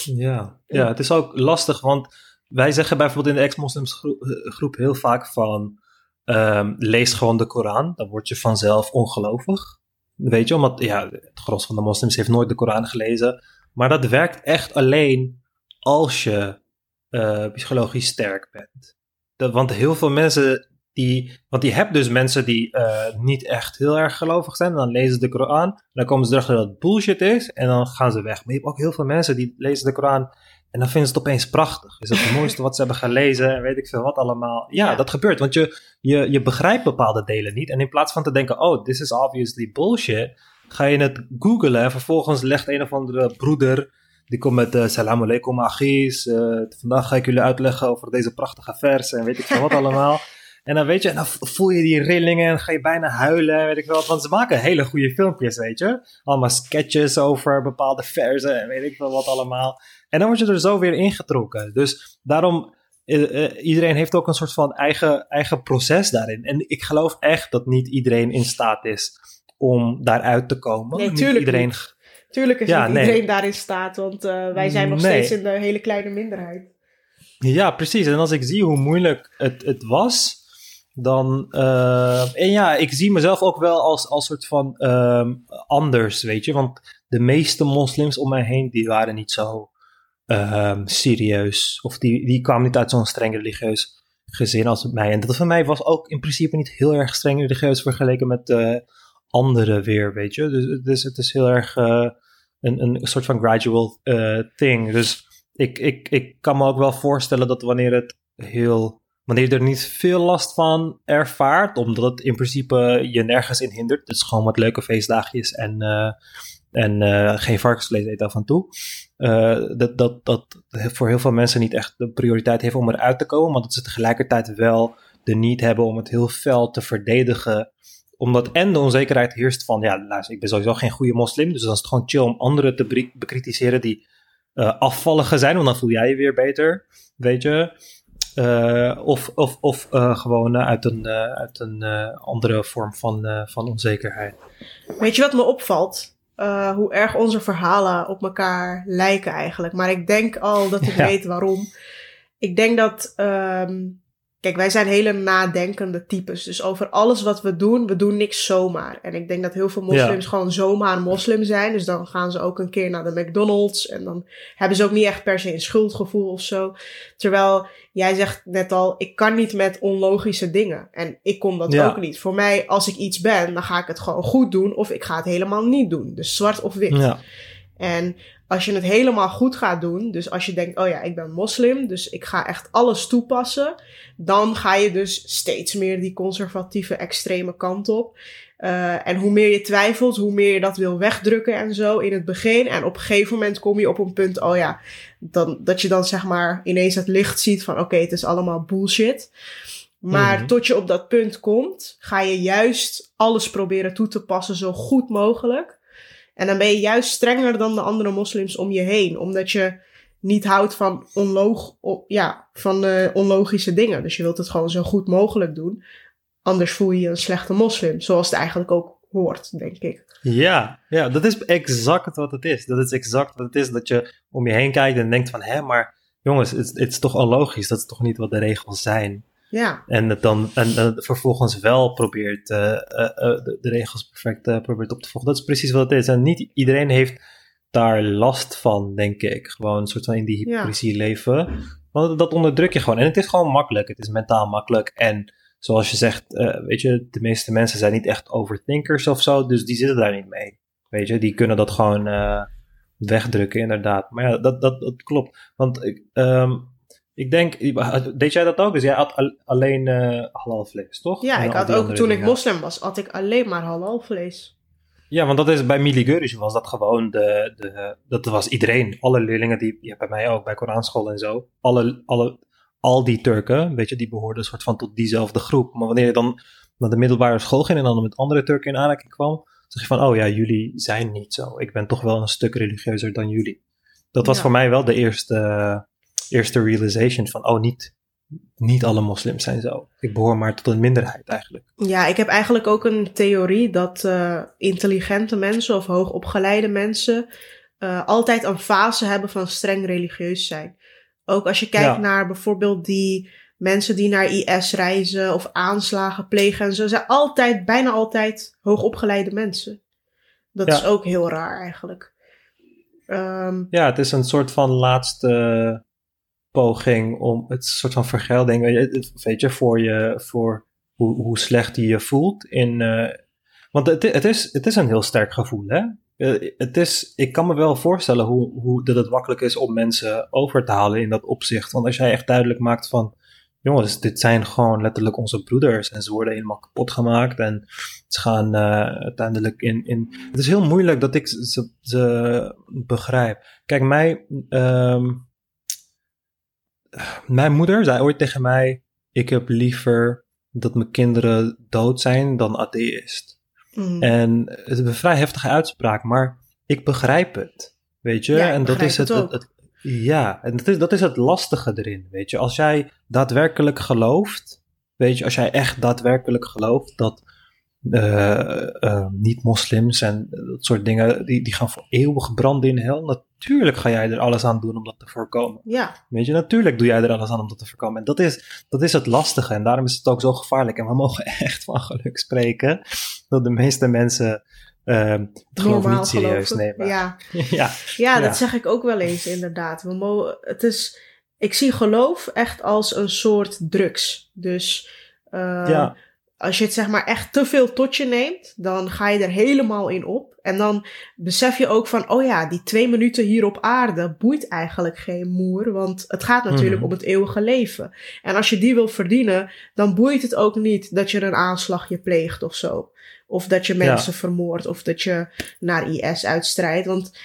Ja, ja het is ook lastig, want wij zeggen bijvoorbeeld in de ex-moslims groep heel vaak van... ehm, lees gewoon de Koran. Dan word je vanzelf ongelovig. Weet je, omdat ja, het gros van de moslims heeft nooit de Koran gelezen. Maar dat werkt echt alleen als je uh, psychologisch sterk bent. Dat, want heel veel mensen die, want je hebt dus mensen die uh, niet echt heel erg gelovig zijn. En dan lezen ze de Koran. En dan komen ze erachter dat het bullshit is. En dan gaan ze weg. Maar je hebt ook heel veel mensen die lezen de Koran. En dan vinden ze het opeens prachtig. Is dat het mooiste wat ze hebben gelezen? En weet ik veel wat allemaal. Ja, dat gebeurt. Want je, je, je begrijpt bepaalde delen niet. En in plaats van te denken, oh, this is obviously bullshit. Ga je het googlen. En vervolgens legt een of andere broeder. Die komt met uh, salam alaikum agis. Uh, vandaag ga ik jullie uitleggen over deze prachtige versen. En weet ik veel wat allemaal. En dan weet je, en dan voel je die rillingen en ga je bijna huilen, weet ik wel. Want ze maken hele goede filmpjes, weet je. Allemaal sketches over bepaalde versen en weet ik wel wat allemaal. En dan word je er zo weer ingetrokken. Dus daarom, uh, iedereen heeft ook een soort van eigen, eigen proces daarin. En ik geloof echt dat niet iedereen in staat is om daaruit te komen. Nee, tuurlijk iedereen... Niet. Tuurlijk is niet iedereen daarin staat, want uh, wij zijn nog steeds in de hele kleine minderheid. Ja, precies. En als ik zie hoe moeilijk het, het was, dan. Uh, en ja, ik zie mezelf ook wel als, als soort van uh, anders, weet je. Want de meeste moslims om mij heen, die waren niet zo uh, serieus. Of die, die kwamen niet uit zo'n streng religieus gezin als mij. En dat van mij was ook in principe niet heel erg streng religieus vergeleken met uh, anderen weer, weet je. Dus, dus het is heel erg uh, een, een soort van gradual uh, thing. Dus ik, ik, ik kan me ook wel voorstellen dat wanneer het heel wanneer je er niet veel last van ervaart, omdat het in principe je nergens in hindert. Is gewoon wat leuke feestdagjes en, en geen varkensvlees eet af en toe. Uh, dat, dat, dat voor heel veel mensen niet echt de prioriteit heeft om eruit te komen, maar dat ze tegelijkertijd wel de niet hebben om het heel fel te verdedigen omdat en de onzekerheid heerst van, ja, luister, ik ben sowieso geen goede moslim, dus dan is het gewoon chill om anderen te bekritiseren die uh, afvallige zijn, want dan voel jij je weer beter, weet je. Uh, of of, of gewoon uit een, uit een andere vorm van, van onzekerheid. Weet je wat me opvalt? Hoe erg onze verhalen op elkaar lijken eigenlijk. Maar ik denk al dat ik weet waarom. Ik denk dat um, Kijk, wij zijn hele nadenkende types. Dus over alles wat we doen, we doen niks zomaar. En ik denk dat heel veel moslims gewoon zomaar moslim zijn. Dus dan gaan ze ook een keer naar de McDonald's. En dan hebben ze ook niet echt per se een schuldgevoel of zo. Terwijl jij zegt net al, ik kan niet met onlogische dingen. En ik kon dat ook niet. Voor mij, als ik iets ben, dan ga ik het gewoon goed doen. Of ik ga het helemaal niet doen. Dus zwart of wit. Ja. En als je het helemaal goed gaat doen, dus als je denkt, oh ja, ik ben moslim, dus ik ga echt alles toepassen, dan ga je dus steeds meer die conservatieve extreme kant op. Uh, en hoe meer je twijfelt, hoe meer je dat wil wegdrukken en zo in het begin. En op een gegeven moment kom je op een punt, oh ja, dan, dat je dan zeg maar ineens het licht ziet van, oké, okay, het is allemaal bullshit. Maar mm tot je op dat punt komt, ga je juist alles proberen toe te passen zo goed mogelijk. En dan ben je juist strenger dan de andere moslims om je heen. Omdat je niet houdt van, onlog ja, van uh, onlogische dingen. Dus je wilt het gewoon zo goed mogelijk doen. Anders voel je je een slechte moslim. Zoals het eigenlijk ook hoort, denk ik. Ja, ja, dat is exact wat het is. Dat is exact wat het is. Dat je om je heen kijkt en denkt van... Hé, maar jongens, het, het is toch onlogisch. Dat is toch niet wat de regels zijn. Ja. En het dan en, vervolgens wel probeert uh, uh, de, de, regels perfect probeert op te volgen. Dat is precies wat het is. En niet iedereen heeft daar last van, denk ik. Gewoon een soort van in die hypocrisie leven. Want dat onderdruk je gewoon. En het is gewoon makkelijk. Het is mentaal makkelijk. En zoals je zegt, weet je, de meeste mensen zijn niet echt overthinkers of zo. Dus die zitten daar niet mee. Weet je, die kunnen dat gewoon wegdrukken, inderdaad. Maar ja, dat, dat, dat klopt. Want ik, um, ik denk, deed jij dat ook? Dus jij had alleen uh, halal vlees, toch? Ja, ik had ook toen ik moslim was, had ik alleen maar halal vlees. Ja, want dat is bij Miligurisch was dat gewoon de, de, dat was iedereen. Alle leerlingen die, ja, bij mij ook, bij Koranschool en zo. Alle, alle, al die Turken, weet je, die behoorden soort van tot diezelfde groep. Maar wanneer je dan naar de middelbare school ging en dan met andere Turken in aanraking kwam, zeg je van, oh ja, jullie zijn niet zo. Ik ben toch wel een stuk religieuzer dan jullie. Dat was voor mij wel de eerste eerste realization van, oh, niet, niet alle moslims zijn zo. Ik behoor maar tot een minderheid eigenlijk. Ja, ik heb eigenlijk ook een theorie dat uh, intelligente mensen of hoogopgeleide mensen uh, altijd een fase hebben van streng religieus zijn. Ook als je kijkt naar bijvoorbeeld die mensen die naar IS reizen of aanslagen plegen en zo, zijn altijd, bijna altijd hoogopgeleide mensen. Dat is ook heel raar eigenlijk. Um, ja, het is een soort van laatste poging om het soort van vergelding, weet je, voor, je, voor hoe, hoe slecht je je voelt. In, uh, want het, het, is, het is een heel sterk gevoel, hè? Uh, het is, ik kan me wel voorstellen hoe, hoe dat het makkelijk is om mensen over te halen in dat opzicht. Want als jij echt duidelijk maakt van, jongens, dit zijn gewoon letterlijk onze broeders en ze worden helemaal kapot gemaakt en ze gaan uh, uiteindelijk in, in. Het is heel moeilijk dat ik ze, ze begrijp. Kijk, mij, um, mijn moeder zei ooit tegen mij: Ik heb liever dat mijn kinderen dood zijn dan atheïst. Mm. En het is een vrij heftige uitspraak, maar ik begrijp het. Weet je, en dat is het, het, ja, en dat is, dat is het lastige erin. Weet je, als jij daadwerkelijk gelooft, weet je, als jij echt daadwerkelijk gelooft dat uh, niet-moslims en dat soort dingen, die, die gaan voor eeuwig branden in hel. Natuurlijk ga jij er alles aan doen om dat te voorkomen. Ja. Weet je, natuurlijk doe jij er alles aan om dat te voorkomen. En dat is, dat is het lastige en daarom is het ook zo gevaarlijk. En we mogen echt van geluk spreken dat de meeste mensen uh, het geloof niet serieus nemen. Ja. ja. ja, dat zeg ik ook wel eens inderdaad. We mogen, het is, ik zie geloof echt als een soort drugs. Dus uh, ja als je het zeg maar echt te veel tot je neemt, dan ga je er helemaal in op. En dan besef je ook van, oh ja, die twee minuten hier op aarde boeit eigenlijk geen moer. Want het gaat natuurlijk mhm. om het eeuwige leven. En als je die wil verdienen, dan boeit het ook niet dat je een aanslagje pleegt of zo. Of dat je mensen vermoordt of dat je naar IS uitstrijdt. Want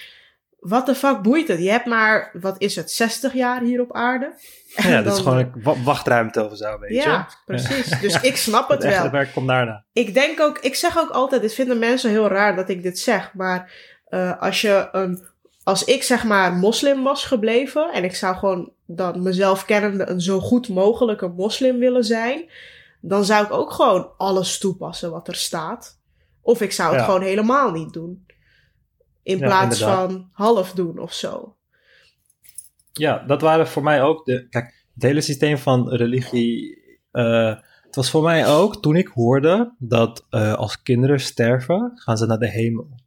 wat de fuck boeit het? Je hebt maar, wat is het, 60 jaar hier op aarde? ja, dat is gewoon een wachtruimte of zo, weet je. Ja, precies. Dus ik snap het, wel. Het werk komt daarna. Ik denk ook, ik zeg ook altijd, dit vinden mensen heel raar dat ik dit zeg, maar uh, als je een, als ik zeg maar moslim was gebleven en ik zou gewoon dan mezelf kennende een zo goed mogelijke moslim willen zijn, dan zou ik ook gewoon alles toepassen wat er staat. Of ik zou het gewoon helemaal niet doen. In plaats van half doen of zo. Ja, dat waren voor mij ook de. Kijk, het hele systeem van religie. Uh, het was voor mij ook toen ik hoorde dat uh, als kinderen sterven, gaan ze naar de hemel.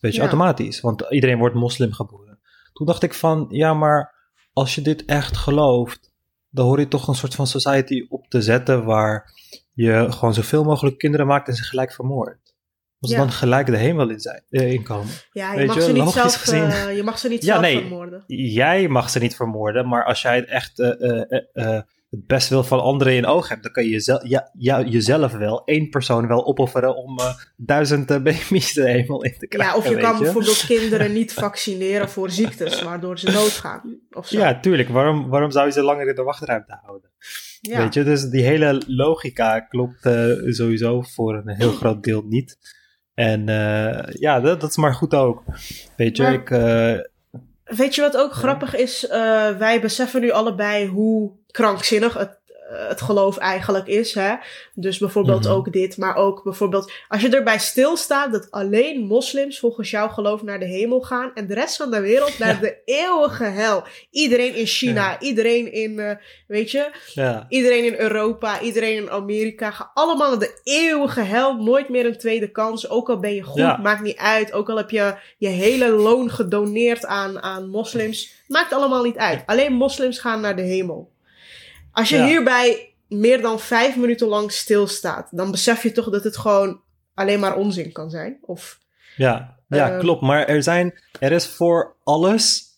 Weet je, automatisch. Want iedereen wordt moslim geboren. Toen dacht ik van, ja, maar als je dit echt gelooft, dan hoor je toch een soort van society op te zetten waar je gewoon zoveel mogelijk kinderen maakt en ze gelijk als ja. dan gelijk de hemel in, zijn, uh, inkomen. Ja, je, mag, Ze niet zelf, uh, je mag ze niet ja, zelf nee, vermoorden. Jij mag ze niet vermoorden, maar als jij het echt uh, het best wil van anderen in oog hebt, dan kan je jezelf, ja, ja, jezelf wel, één persoon wel opofferen om duizend baby's de hemel in te krijgen. Ja, of je kan bijvoorbeeld kinderen niet vaccineren voor ziektes, waardoor ze doodgaan. Of zo. Ja, tuurlijk. Waarom, waarom zou je ze langer in de wachtruimte houden? Ja. Weet je, dus die hele logica klopt sowieso voor een heel groot deel niet. En uh, ja, dat, dat, is maar goed ook. Weet je, maar, ik. Uh, weet je wat ook grappig is? Uh, wij beseffen nu allebei hoe krankzinnig het eh, het geloof eigenlijk is. Hè? Dus bijvoorbeeld mhm. ook dit, maar ook bijvoorbeeld als je erbij stilstaat dat alleen moslims volgens jouw geloof naar de hemel gaan en de rest van de wereld naar de eeuwige hel. Iedereen in China, iedereen in, uh, weet je, ja. iedereen in Europa, iedereen in Amerika, gaan allemaal naar de eeuwige hel. Nooit meer een tweede kans. Ook al ben je goed, maakt niet uit. Ook al heb je je hele loon gedoneerd aan, aan moslims, maakt allemaal niet uit. Alleen moslims gaan naar de hemel. Als je hierbij meer dan vijf minuten lang stilstaat, dan besef je toch dat het gewoon alleen maar onzin kan zijn. Of, ja, ja uh, klopt. Maar er, zijn, er is voor alles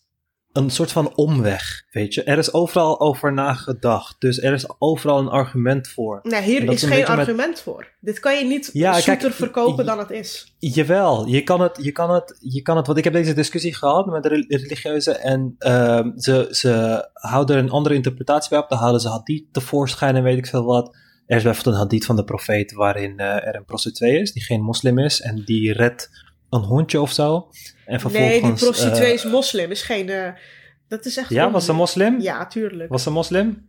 een soort van omweg, weet je. Er is overal over nagedacht. Dus er is overal een argument voor. Nee, hier is, geen argument voor. Dit kan je niet ja, zoeter verkopen dan het is. Jawel, je kan het, je kan het, je kan het, want ik heb deze discussie gehad met de religieuze en uh, ze, ze houden er een andere interpretatie bij op. Dan halen ze hadith tevoorschijn en weet ik veel wat. Er is bijvoorbeeld een hadith van de profeet waarin uh, er een prostituee is die geen moslim is en die redt een hondje of zo. En vervolgens, nee, die prostituee uh, is moslim, is geen... Uh, dat is echt... Ja, was ze moslim? Ja, tuurlijk. Was ze moslim?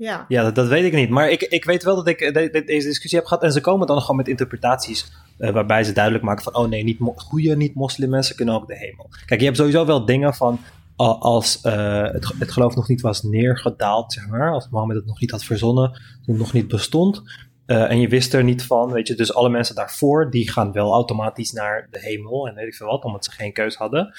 Ja. Ja, dat, dat, weet ik niet. Maar ik, ik weet wel dat ik de, deze discussie heb gehad. En ze komen dan gewoon met interpretaties. Uh, waarbij ze duidelijk maken van: oh nee, niet goede niet-moslim mensen kunnen ook de hemel. Kijk, je hebt sowieso wel dingen van. als uh, het, het geloof nog niet was neergedaald, zeg maar, als Mohammed het nog niet had verzonnen, toen het nog niet bestond, uh, en je wist er niet van, weet je, dus alle mensen daarvoor, die gaan wel automatisch naar de hemel en weet ik veel wat, omdat ze geen keus hadden.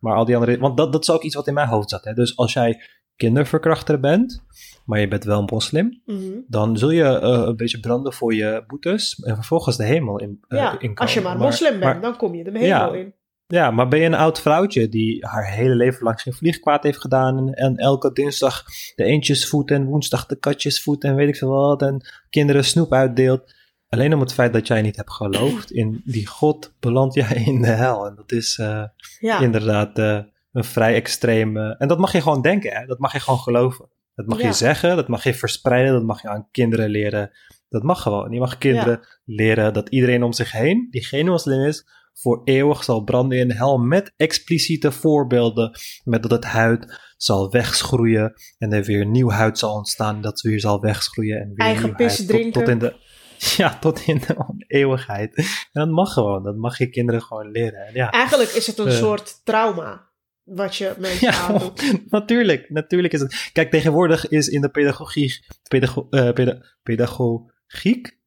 Maar al die andere, want dat, dat is ook iets wat in mijn hoofd zat. Hè? Dus als jij kinderverkrachter bent, maar je bent wel een moslim, Mhm. dan zul je uh, een beetje branden voor je boetes en vervolgens de hemel in, uh, Ja, inkomen. als je maar moslim bent, maar- dan kom je de hemel Ja. in. Ja, maar ben je een oud vrouwtje die haar hele leven lang geen vliegkwaad heeft gedaan en, en elke dinsdag de eendjesvoet en woensdag de katjesvoet en weet ik veel wat en kinderen snoep uitdeelt. Alleen om het feit dat jij niet hebt geloofd in die God, beland jij in de hel. En dat is eh, Ja, inderdaad eh, een vrij extreme... En dat mag je gewoon denken, hè? dat mag je gewoon geloven. Dat mag Ja. je zeggen, dat mag je verspreiden, dat mag je aan kinderen leren. Dat mag gewoon. Je mag kinderen leren dat iedereen om zich heen, die geen moslim is, voor eeuwig zal branden in de hel met expliciete voorbeelden. Met dat het huid zal wegschroeien en er weer nieuw huid zal ontstaan. Dat weer zal wegschroeien en weer Eigen nieuw pis huid drinken. Tot, tot in de, ja, tot in de eeuwigheid. En dat mag gewoon. Dat mag je kinderen gewoon leren. En ja, eigenlijk is het een Eh. soort trauma wat je mensen ja, aandoet. natuurlijk. Natuurlijk is het. Kijk, tegenwoordig is in de pedagogiek. Pedago, eh, peda- pedagogiek?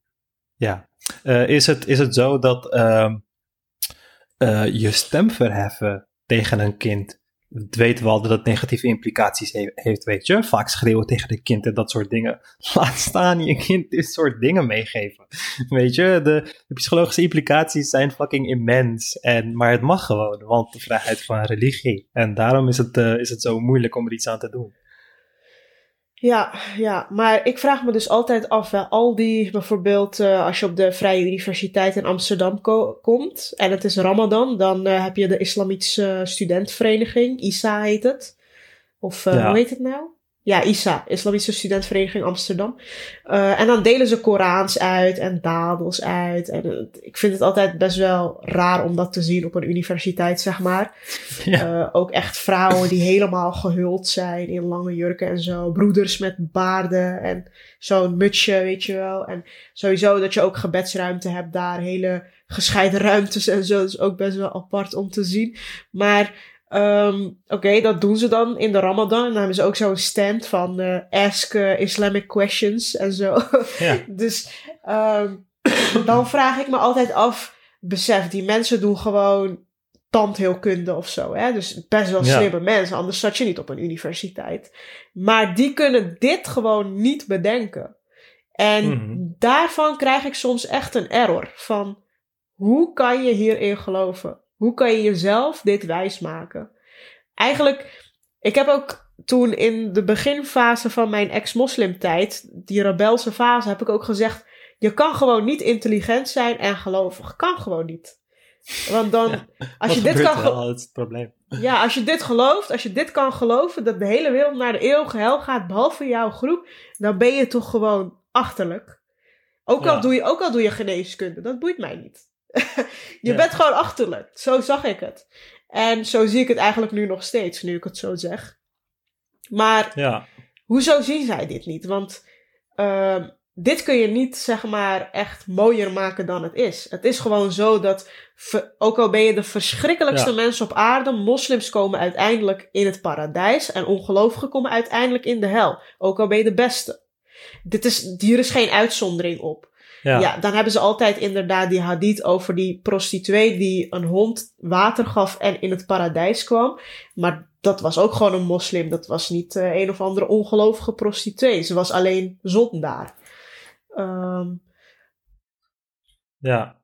Ja. Eh, is, het, is het zo dat eh, je stem verheffen tegen een kind. Weten we dat het negatieve implicaties he- heeft, weet je? Vaak schreeuwen tegen een kind en dat soort dingen. Laat staan je kind dit soort dingen meegeven. Weet je, de, de psychologische implicaties zijn fucking immens. En, maar het mag gewoon, want de vrijheid van religie. En daarom is het, eh, is het zo moeilijk om er iets aan te doen. Ja, ja, maar ik vraag me dus altijd af, hè, al die bijvoorbeeld, eh, als je op de Vrije Universiteit in Amsterdam ko- komt en het is Ramadan, dan eh, heb je de Islamitische Studentenvereniging, ISA heet het. Of eh, Ja. hoe heet het nou? Ja, ISA, Islamitische Studentenvereniging Amsterdam. Eh, en dan delen ze Korans uit en dadels uit. En ik vind het altijd best wel raar om dat te zien op een universiteit, zeg maar. Ja, Eh, ook echt vrouwen die helemaal gehuld zijn in lange jurken en zo. Broeders met baarden en zo'n mutsje, weet je wel. En sowieso dat je ook gebedsruimte hebt daar. Hele gescheiden ruimtes en zo. Dat is ook best wel apart om te zien. Maar ehm, oké, dat doen ze dan in de Ramadan. En dan hebben ze ook zo'n stand van eh, Ask eh, Islamic Questions en zo. ja. Dus ehm, dan vraag ik me altijd af, besef, die mensen doen gewoon tandheelkunde of zo. Hè? Dus best wel Ja. slimme mensen, anders zat je niet op een universiteit. Maar die kunnen dit gewoon niet bedenken. En Mhm. daarvan krijg ik soms echt een error van, hoe kan je hierin geloven? Hoe kan je jezelf dit wijsmaken? Eigenlijk, ik heb ook toen in de beginfase van mijn ex-moslimtijd, die rebelse fase, heb ik ook gezegd: je kan gewoon niet intelligent zijn en gelovig. Kan gewoon niet. Want dan, als je dit kan, wel, het probleem. ja, als je dit gelooft, als je dit kan geloven, dat de hele wereld naar de eeuwige hel gaat, behalve jouw groep, dan ben je toch gewoon achterlijk. Ook al, Ja. doe, je, ook al doe je geneeskunde, dat boeit mij niet. je Ja. bent gewoon achterlijk. Zo zag ik het. En zo zie ik het eigenlijk nu nog steeds, nu ik het zo zeg. Maar Ja, hoezo zien zij dit niet? Want ehm, dit kun je niet, zeg maar, echt mooier maken dan het is. Het is gewoon zo dat, ook al ben je de verschrikkelijkste Ja. mensen op aarde, moslims komen uiteindelijk in het paradijs en ongelovigen komen uiteindelijk in de hel. Ook al ben je de beste. Dit is, hier is geen uitzondering op. ja. Ja. dan hebben ze altijd inderdaad die hadith over die prostituee die een hond water gaf en in het paradijs kwam. Maar dat was ook gewoon een moslim. Dat was niet eh, een of andere ongelovige prostituee. Ze was alleen zondaar. Ehm Ja,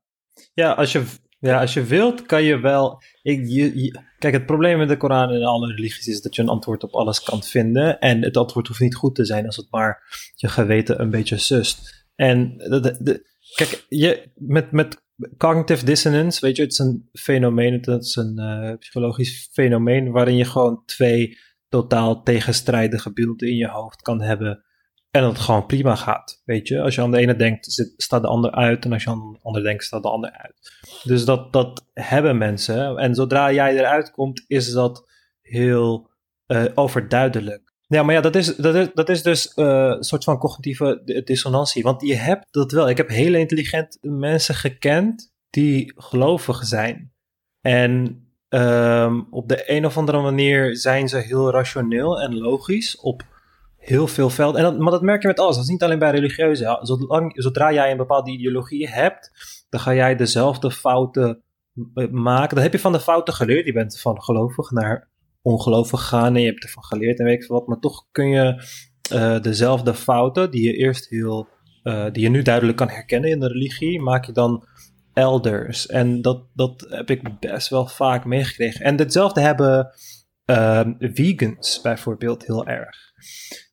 ja, als je, ja als je wilt, kan je wel. Ik, je, je- kijk, het probleem met de Koran en alle religies is dat je een antwoord op alles kan vinden. En het antwoord hoeft niet goed te zijn als het maar je geweten een beetje sust. En de, kijk, je, met, met cognitive dissonance, weet je, het is een fenomeen, het is een eh, psychologisch fenomeen waarin je gewoon twee totaal tegenstrijdige beelden in je hoofd kan hebben. En dat het gewoon prima gaat. Weet je, als je aan de ene denkt, staat de ander uit. En als je aan de ander denkt, staat de ander uit. Dus dat, dat hebben mensen. En zodra jij eruit komt, is dat heel eh, overduidelijk. Ja, maar ja, dat is, dat is, dat is dus eh, een soort van cognitieve di- dissonantie. Want je hebt dat wel. Ik heb hele intelligente mensen gekend die gelovig zijn. En ehm, op de een of andere manier zijn ze heel rationeel en logisch op heel veel velden. En dat, maar dat merk je met alles. Dat is niet alleen bij religieuze. Zodra jij een bepaalde ideologie hebt, dan ga jij dezelfde fouten maken. Dat heb je van de fouten geleerd. Je bent van gelovig naar ongelovig gegaan en je hebt ervan geleerd en weet ik wat. Maar toch kun je uh, dezelfde fouten die je eerst heel, uh, die je nu duidelijk kan herkennen in de religie, maak je dan elders. En dat, dat heb ik best wel vaak meegekregen. En hetzelfde hebben uh, vegans bijvoorbeeld heel erg.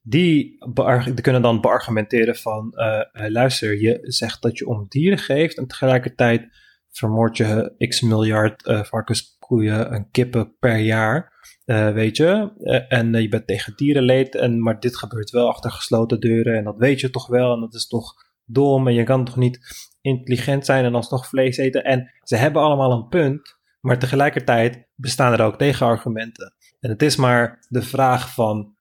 Die, die, kunnen dan beargumenteren van, uh, luister, je zegt dat je om dieren geeft en tegelijkertijd vermoord je x miljard varkens, koeien en kippen per jaar. Uh, weet je, uh, en je bent tegen dierenleed, en, maar dit gebeurt wel achter gesloten deuren en dat weet je toch wel en dat is toch dom en je kan toch niet intelligent zijn en alsnog vlees eten. En ze hebben allemaal een punt, maar tegelijkertijd bestaan er ook tegenargumenten. En het is maar de vraag van,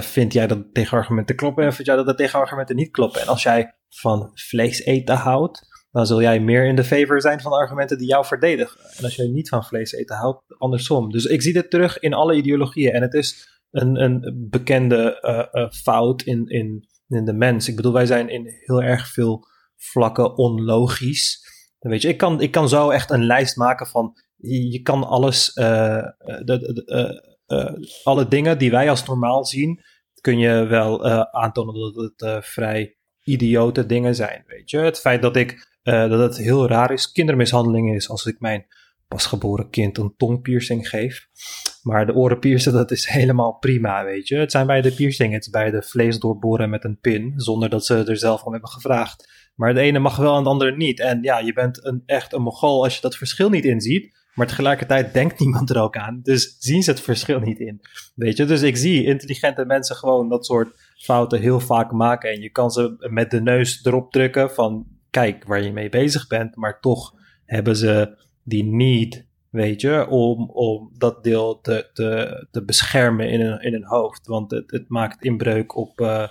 vind jij dat tegenargumenten kloppen en vind jij dat de tegenargumenten niet kloppen? En als jij van vlees eten houdt, dan zul jij meer in de favor zijn van de argumenten die jou verdedigen. En als jij niet van vlees eten houdt, andersom. Dus ik zie dit terug in alle ideologieën. En het is een, een bekende uh, uh, fout in, in, in de mens. Ik bedoel, wij zijn in heel erg veel vlakken onlogisch. Weet je, ik kan, ik kan zo echt een lijst maken van. Je, kan alles. De, de, alle dingen die wij als normaal zien. kun je wel aantonen dat het vrij idiote dingen zijn. Weet je, het feit dat ik uh, dat het heel raar is, kindermishandeling is als ik mijn pasgeboren kind een tongpiercing geef. Maar de orenpiercen, dat is helemaal prima, weet je. Het zijn bij de piercing, het is bij de vlees doorboren met een pin, zonder dat ze er zelf om hebben gevraagd. Maar de ene mag wel en de andere niet. En ja, je bent een, echt een mogol als je dat verschil niet inziet. Maar tegelijkertijd denkt niemand er ook aan. Dus zien ze het verschil niet in. Weet je, dus ik zie intelligente mensen gewoon dat soort fouten heel vaak maken. En je kan ze met de neus erop drukken van kijk waar je mee bezig bent, maar toch hebben ze die niet, weet je, om, om dat deel te, te, te beschermen in een, in een hoofd. Want het, het maakt inbreuk op, uh,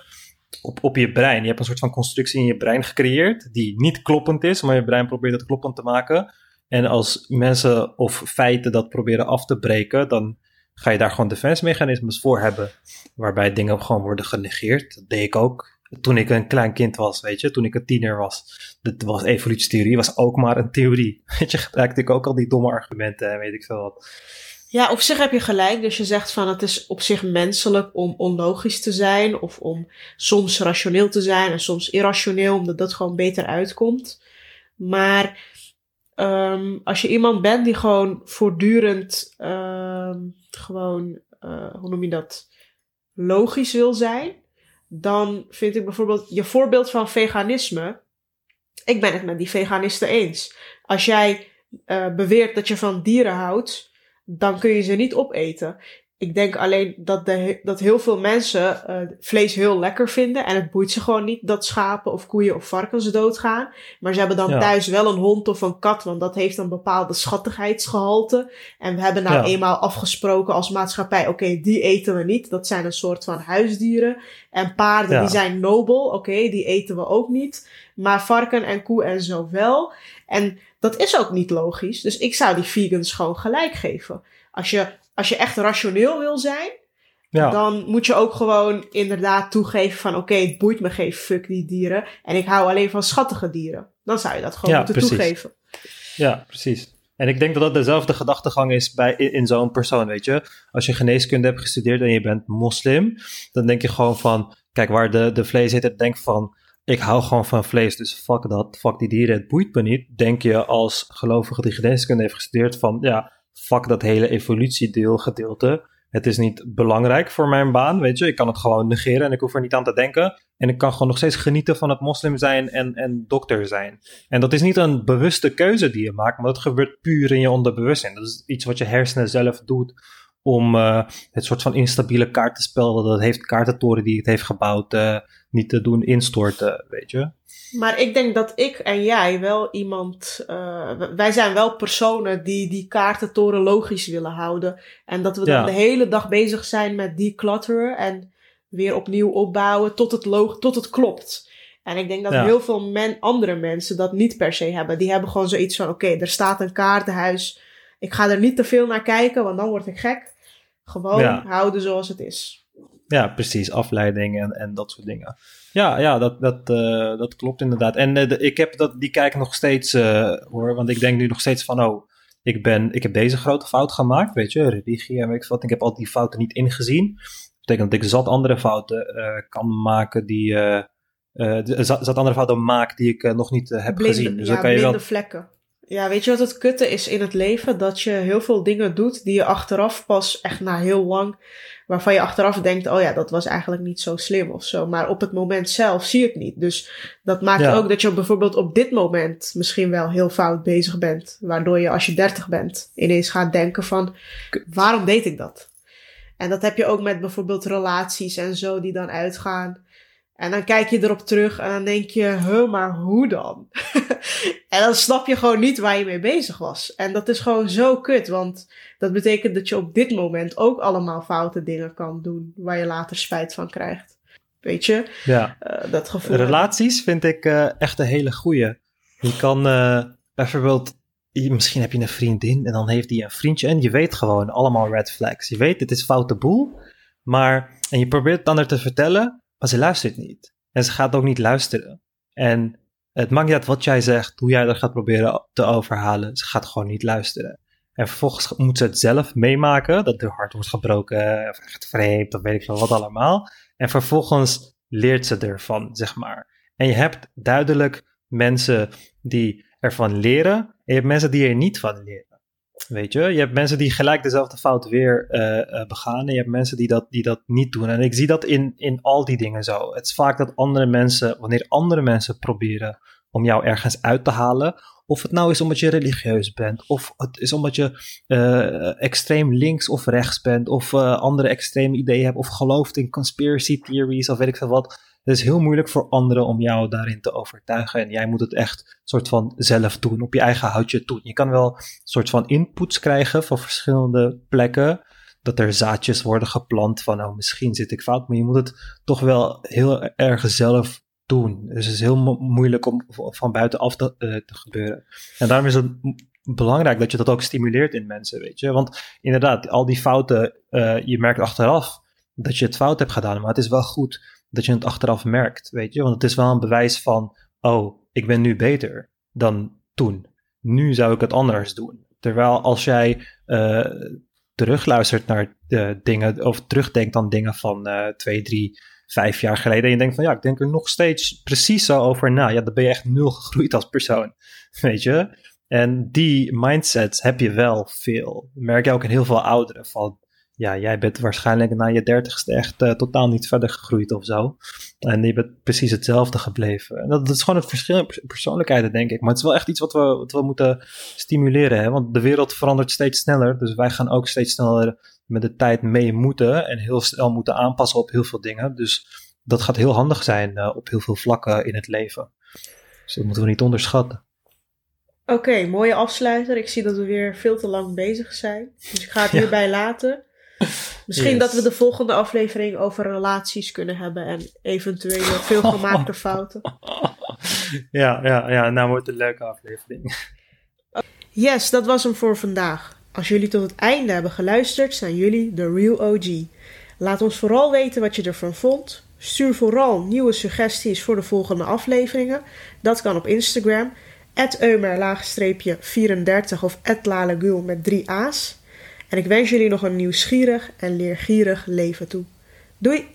op, op je brein. Je hebt een soort van constructie in je brein gecreëerd die niet kloppend is, maar je brein probeert het kloppend te maken. En als mensen of feiten dat proberen af te breken, dan ga je daar gewoon defense-mechanismes voor hebben. Waarbij dingen gewoon worden genegeerd. Dat deed ik ook toen ik een klein kind was, weet je, toen ik een tiener was. Dat was evolutietheorie, was ook maar een theorie. Weet je, gebruikte ik ook al die domme argumenten en weet ik veel wat. Ja, op zich heb je gelijk. Dus je zegt van het is op zich menselijk om onlogisch te zijn. Of om soms rationeel te zijn en soms irrationeel, omdat dat gewoon beter uitkomt. Maar um, als je iemand bent die gewoon voortdurend um, gewoon, uh, hoe noem je dat, logisch wil zijn dan vind ik bijvoorbeeld je voorbeeld van veganisme. Ik ben het met die veganisten eens. Als jij uh, beweert dat je van dieren houdt, dan kun je ze niet opeten. Ik denk alleen dat, de, dat heel veel mensen uh, vlees heel lekker vinden. En het boeit ze gewoon niet dat schapen of koeien of varkens doodgaan. Maar ze hebben dan ja. thuis wel een hond of een kat. Want dat heeft een bepaalde schattigheidsgehalte. En we hebben nou ja. eenmaal afgesproken als maatschappij. Oké, okay, die eten we niet. Dat zijn een soort van huisdieren. En paarden ja. die zijn nobel. Oké, okay, die eten we ook niet. Maar varken en koe en zo wel. En dat is ook niet logisch. Dus ik zou die vegans gewoon gelijk geven. Als je als je echt rationeel wil zijn, ja. dan moet je ook gewoon inderdaad toegeven van oké, okay, het boeit me geen fuck die dieren. En ik hou alleen van schattige dieren. Dan zou je dat gewoon ja, moeten precies. toegeven. Ja, precies. En ik denk dat dat dezelfde gedachtegang is bij, in, in zo'n persoon, weet je. Als je geneeskunde hebt gestudeerd en je bent moslim, dan denk je gewoon van, kijk, waar de, de vleeseter denkt van, ik hou gewoon van vlees, dus fuck dat, fuck die dieren, het boeit me niet. Denk je als gelovige die geneeskunde heeft gestudeerd van, ja, fuck dat hele evolutiedeel gedeelte. Het is niet belangrijk voor mijn baan, weet je. Ik kan het gewoon negeren en ik hoef er niet aan te denken. En ik kan gewoon nog steeds genieten van het moslim zijn en, en dokter zijn. En dat is niet een bewuste keuze die je maakt, maar dat gebeurt puur in je onderbewustzijn. Dat is iets wat je hersenen zelf doet om uh, het soort van instabiele kaartenspel dat het heeft, kaartentoren die het heeft gebouwd, uh, niet te doen instorten, weet je. Maar ik denk dat ik en jij wel iemand, uh, wij zijn wel personen die die kaartentoren logisch willen houden. En dat we dan de hele dag bezig zijn met declutteren en weer opnieuw opbouwen tot het, log tot het klopt. En ik denk dat ja. heel veel men andere mensen dat niet per se hebben. Die hebben gewoon zoiets van, oké, okay, er staat een kaartenhuis ik ga er niet te veel naar kijken, want dan word ik gek. Gewoon houden zoals het is. Ja, precies. Afleiding en, en dat soort dingen. Ja, ja dat, dat, uh, dat klopt inderdaad. En uh, de, ik heb dat, die kijk nog steeds uh, hoor. Want ik denk nu nog steeds van, oh, ik, ben, ik heb deze grote fout gemaakt. Weet je, religie en weet ik wat. Ik heb al die fouten niet ingezien. Dat betekent dat ik zat andere fouten kan maken die. zat, zat andere fouten maak die ik nog niet heb gezien. Dus ja, dan kan je wel... vlekken. Ja, weet je wat het kutte is in het leven? Dat je heel veel dingen doet die je achteraf pas echt na heel lang, waarvan je achteraf denkt, oh ja, dat was eigenlijk niet zo slim of zo. Maar op het moment zelf zie je het niet. Dus dat maakt ook dat je bijvoorbeeld op dit moment misschien wel heel fout bezig bent. Waardoor je als je dertig bent ineens gaat denken van, waarom deed ik dat? En dat heb je ook met bijvoorbeeld relaties en zo die dan uitgaan. En dan kijk je erop terug en dan denk je, huh, maar hoe dan? en dan snap je gewoon niet waar je mee bezig was. En dat is gewoon zo kut, want dat betekent dat je op dit moment ook allemaal foute dingen kan doen, waar je later spijt van krijgt. Weet je? Ja. Uh, dat gevoel. Relaties vind ik uh, echt een hele goeie. Je kan uh, bijvoorbeeld, misschien heb je een vriendin en dan heeft die een vriendje en je weet gewoon allemaal red flags. Je weet, dit is foute boel, maar, en je probeert het dan er te vertellen, maar ze luistert niet. En ze gaat ook niet luisteren. En het maakt niet uit wat jij zegt, hoe jij dat gaat proberen te overhalen. Ze gaat gewoon niet luisteren. En vervolgens moet ze het zelf meemaken, dat de hart wordt gebroken, of echt vreemd, of weet ik veel wat allemaal. En vervolgens leert ze ervan, zeg maar. En je hebt duidelijk mensen die ervan leren, en je hebt mensen die er niet van leren. Weet je, je hebt mensen die gelijk dezelfde fout weer uh, begaan. En je hebt mensen die dat, die dat niet doen. En ik zie dat in, in al die dingen zo. Het is vaak dat andere mensen, wanneer andere mensen proberen om jou ergens uit te halen. Of het nou is omdat je religieus bent, of het is omdat je uh, extreem links of rechts bent, of andere extreme ideeën hebt, of gelooft in conspiracy theories, of weet ik veel wat. Het is heel moeilijk voor anderen om jou daarin te overtuigen. En jij moet het echt soort van zelf doen, op je eigen houtje doen. Je kan wel soort van inputs krijgen van verschillende plekken. Dat er zaadjes worden geplant van, oh, misschien zit ik fout. Maar je moet het toch wel heel erg zelf doen. Dus het is heel mo moeilijk om van buitenaf te, uh, te gebeuren. En daarom is het belangrijk dat je dat ook stimuleert in mensen, weet je. Want inderdaad, al die fouten, uh, je merkt achteraf dat je het fout hebt gedaan. Maar het is wel goed dat je het achteraf merkt, weet je. Want het is wel een bewijs van, oh, ik ben nu beter dan toen. Nu zou ik het anders doen. Terwijl als jij uh, terugluistert naar de dingen, of terugdenkt aan dingen van uh, twee, drie, vijf jaar geleden. En je denkt van ja, ik denk er nog steeds precies zo over na. Ja, dan ben je echt nul gegroeid als persoon. Weet je? En die mindsets heb je wel veel. Merk je ook in heel veel ouderen. Van ja, jij bent waarschijnlijk na je dertigste echt uh, totaal niet verder gegroeid of zo. En je bent precies hetzelfde gebleven. En dat, dat is gewoon het verschil in persoonlijkheden, denk ik. Maar het is wel echt iets wat we, wat we moeten stimuleren. Hè? Want de wereld verandert steeds sneller. Dus wij gaan ook steeds sneller met de tijd mee moeten. En heel snel moeten aanpassen op heel veel dingen. Dus dat gaat heel handig zijn uh, op heel veel vlakken in het leven. Dus dat moeten we niet onderschatten. Oké, okay, mooie afsluiter. Ik zie dat we weer veel te lang bezig zijn. Dus ik ga het hierbij laten. Misschien dat we de volgende aflevering over relaties kunnen hebben en eventuele veelgemaakte fouten. Ja, ja, ja, nou wordt een leuke aflevering. Yes, dat was hem voor vandaag. Als jullie tot het einde hebben geluisterd, zijn jullie de real OG. Laat ons vooral weten wat je ervan vond. Stuur vooral nieuwe suggesties voor de volgende afleveringen. Dat kan op Instagram, eumer-34 of @lalegul met drie a's. En ik wens jullie nog een nieuwsgierig en leergierig leven toe. Doei!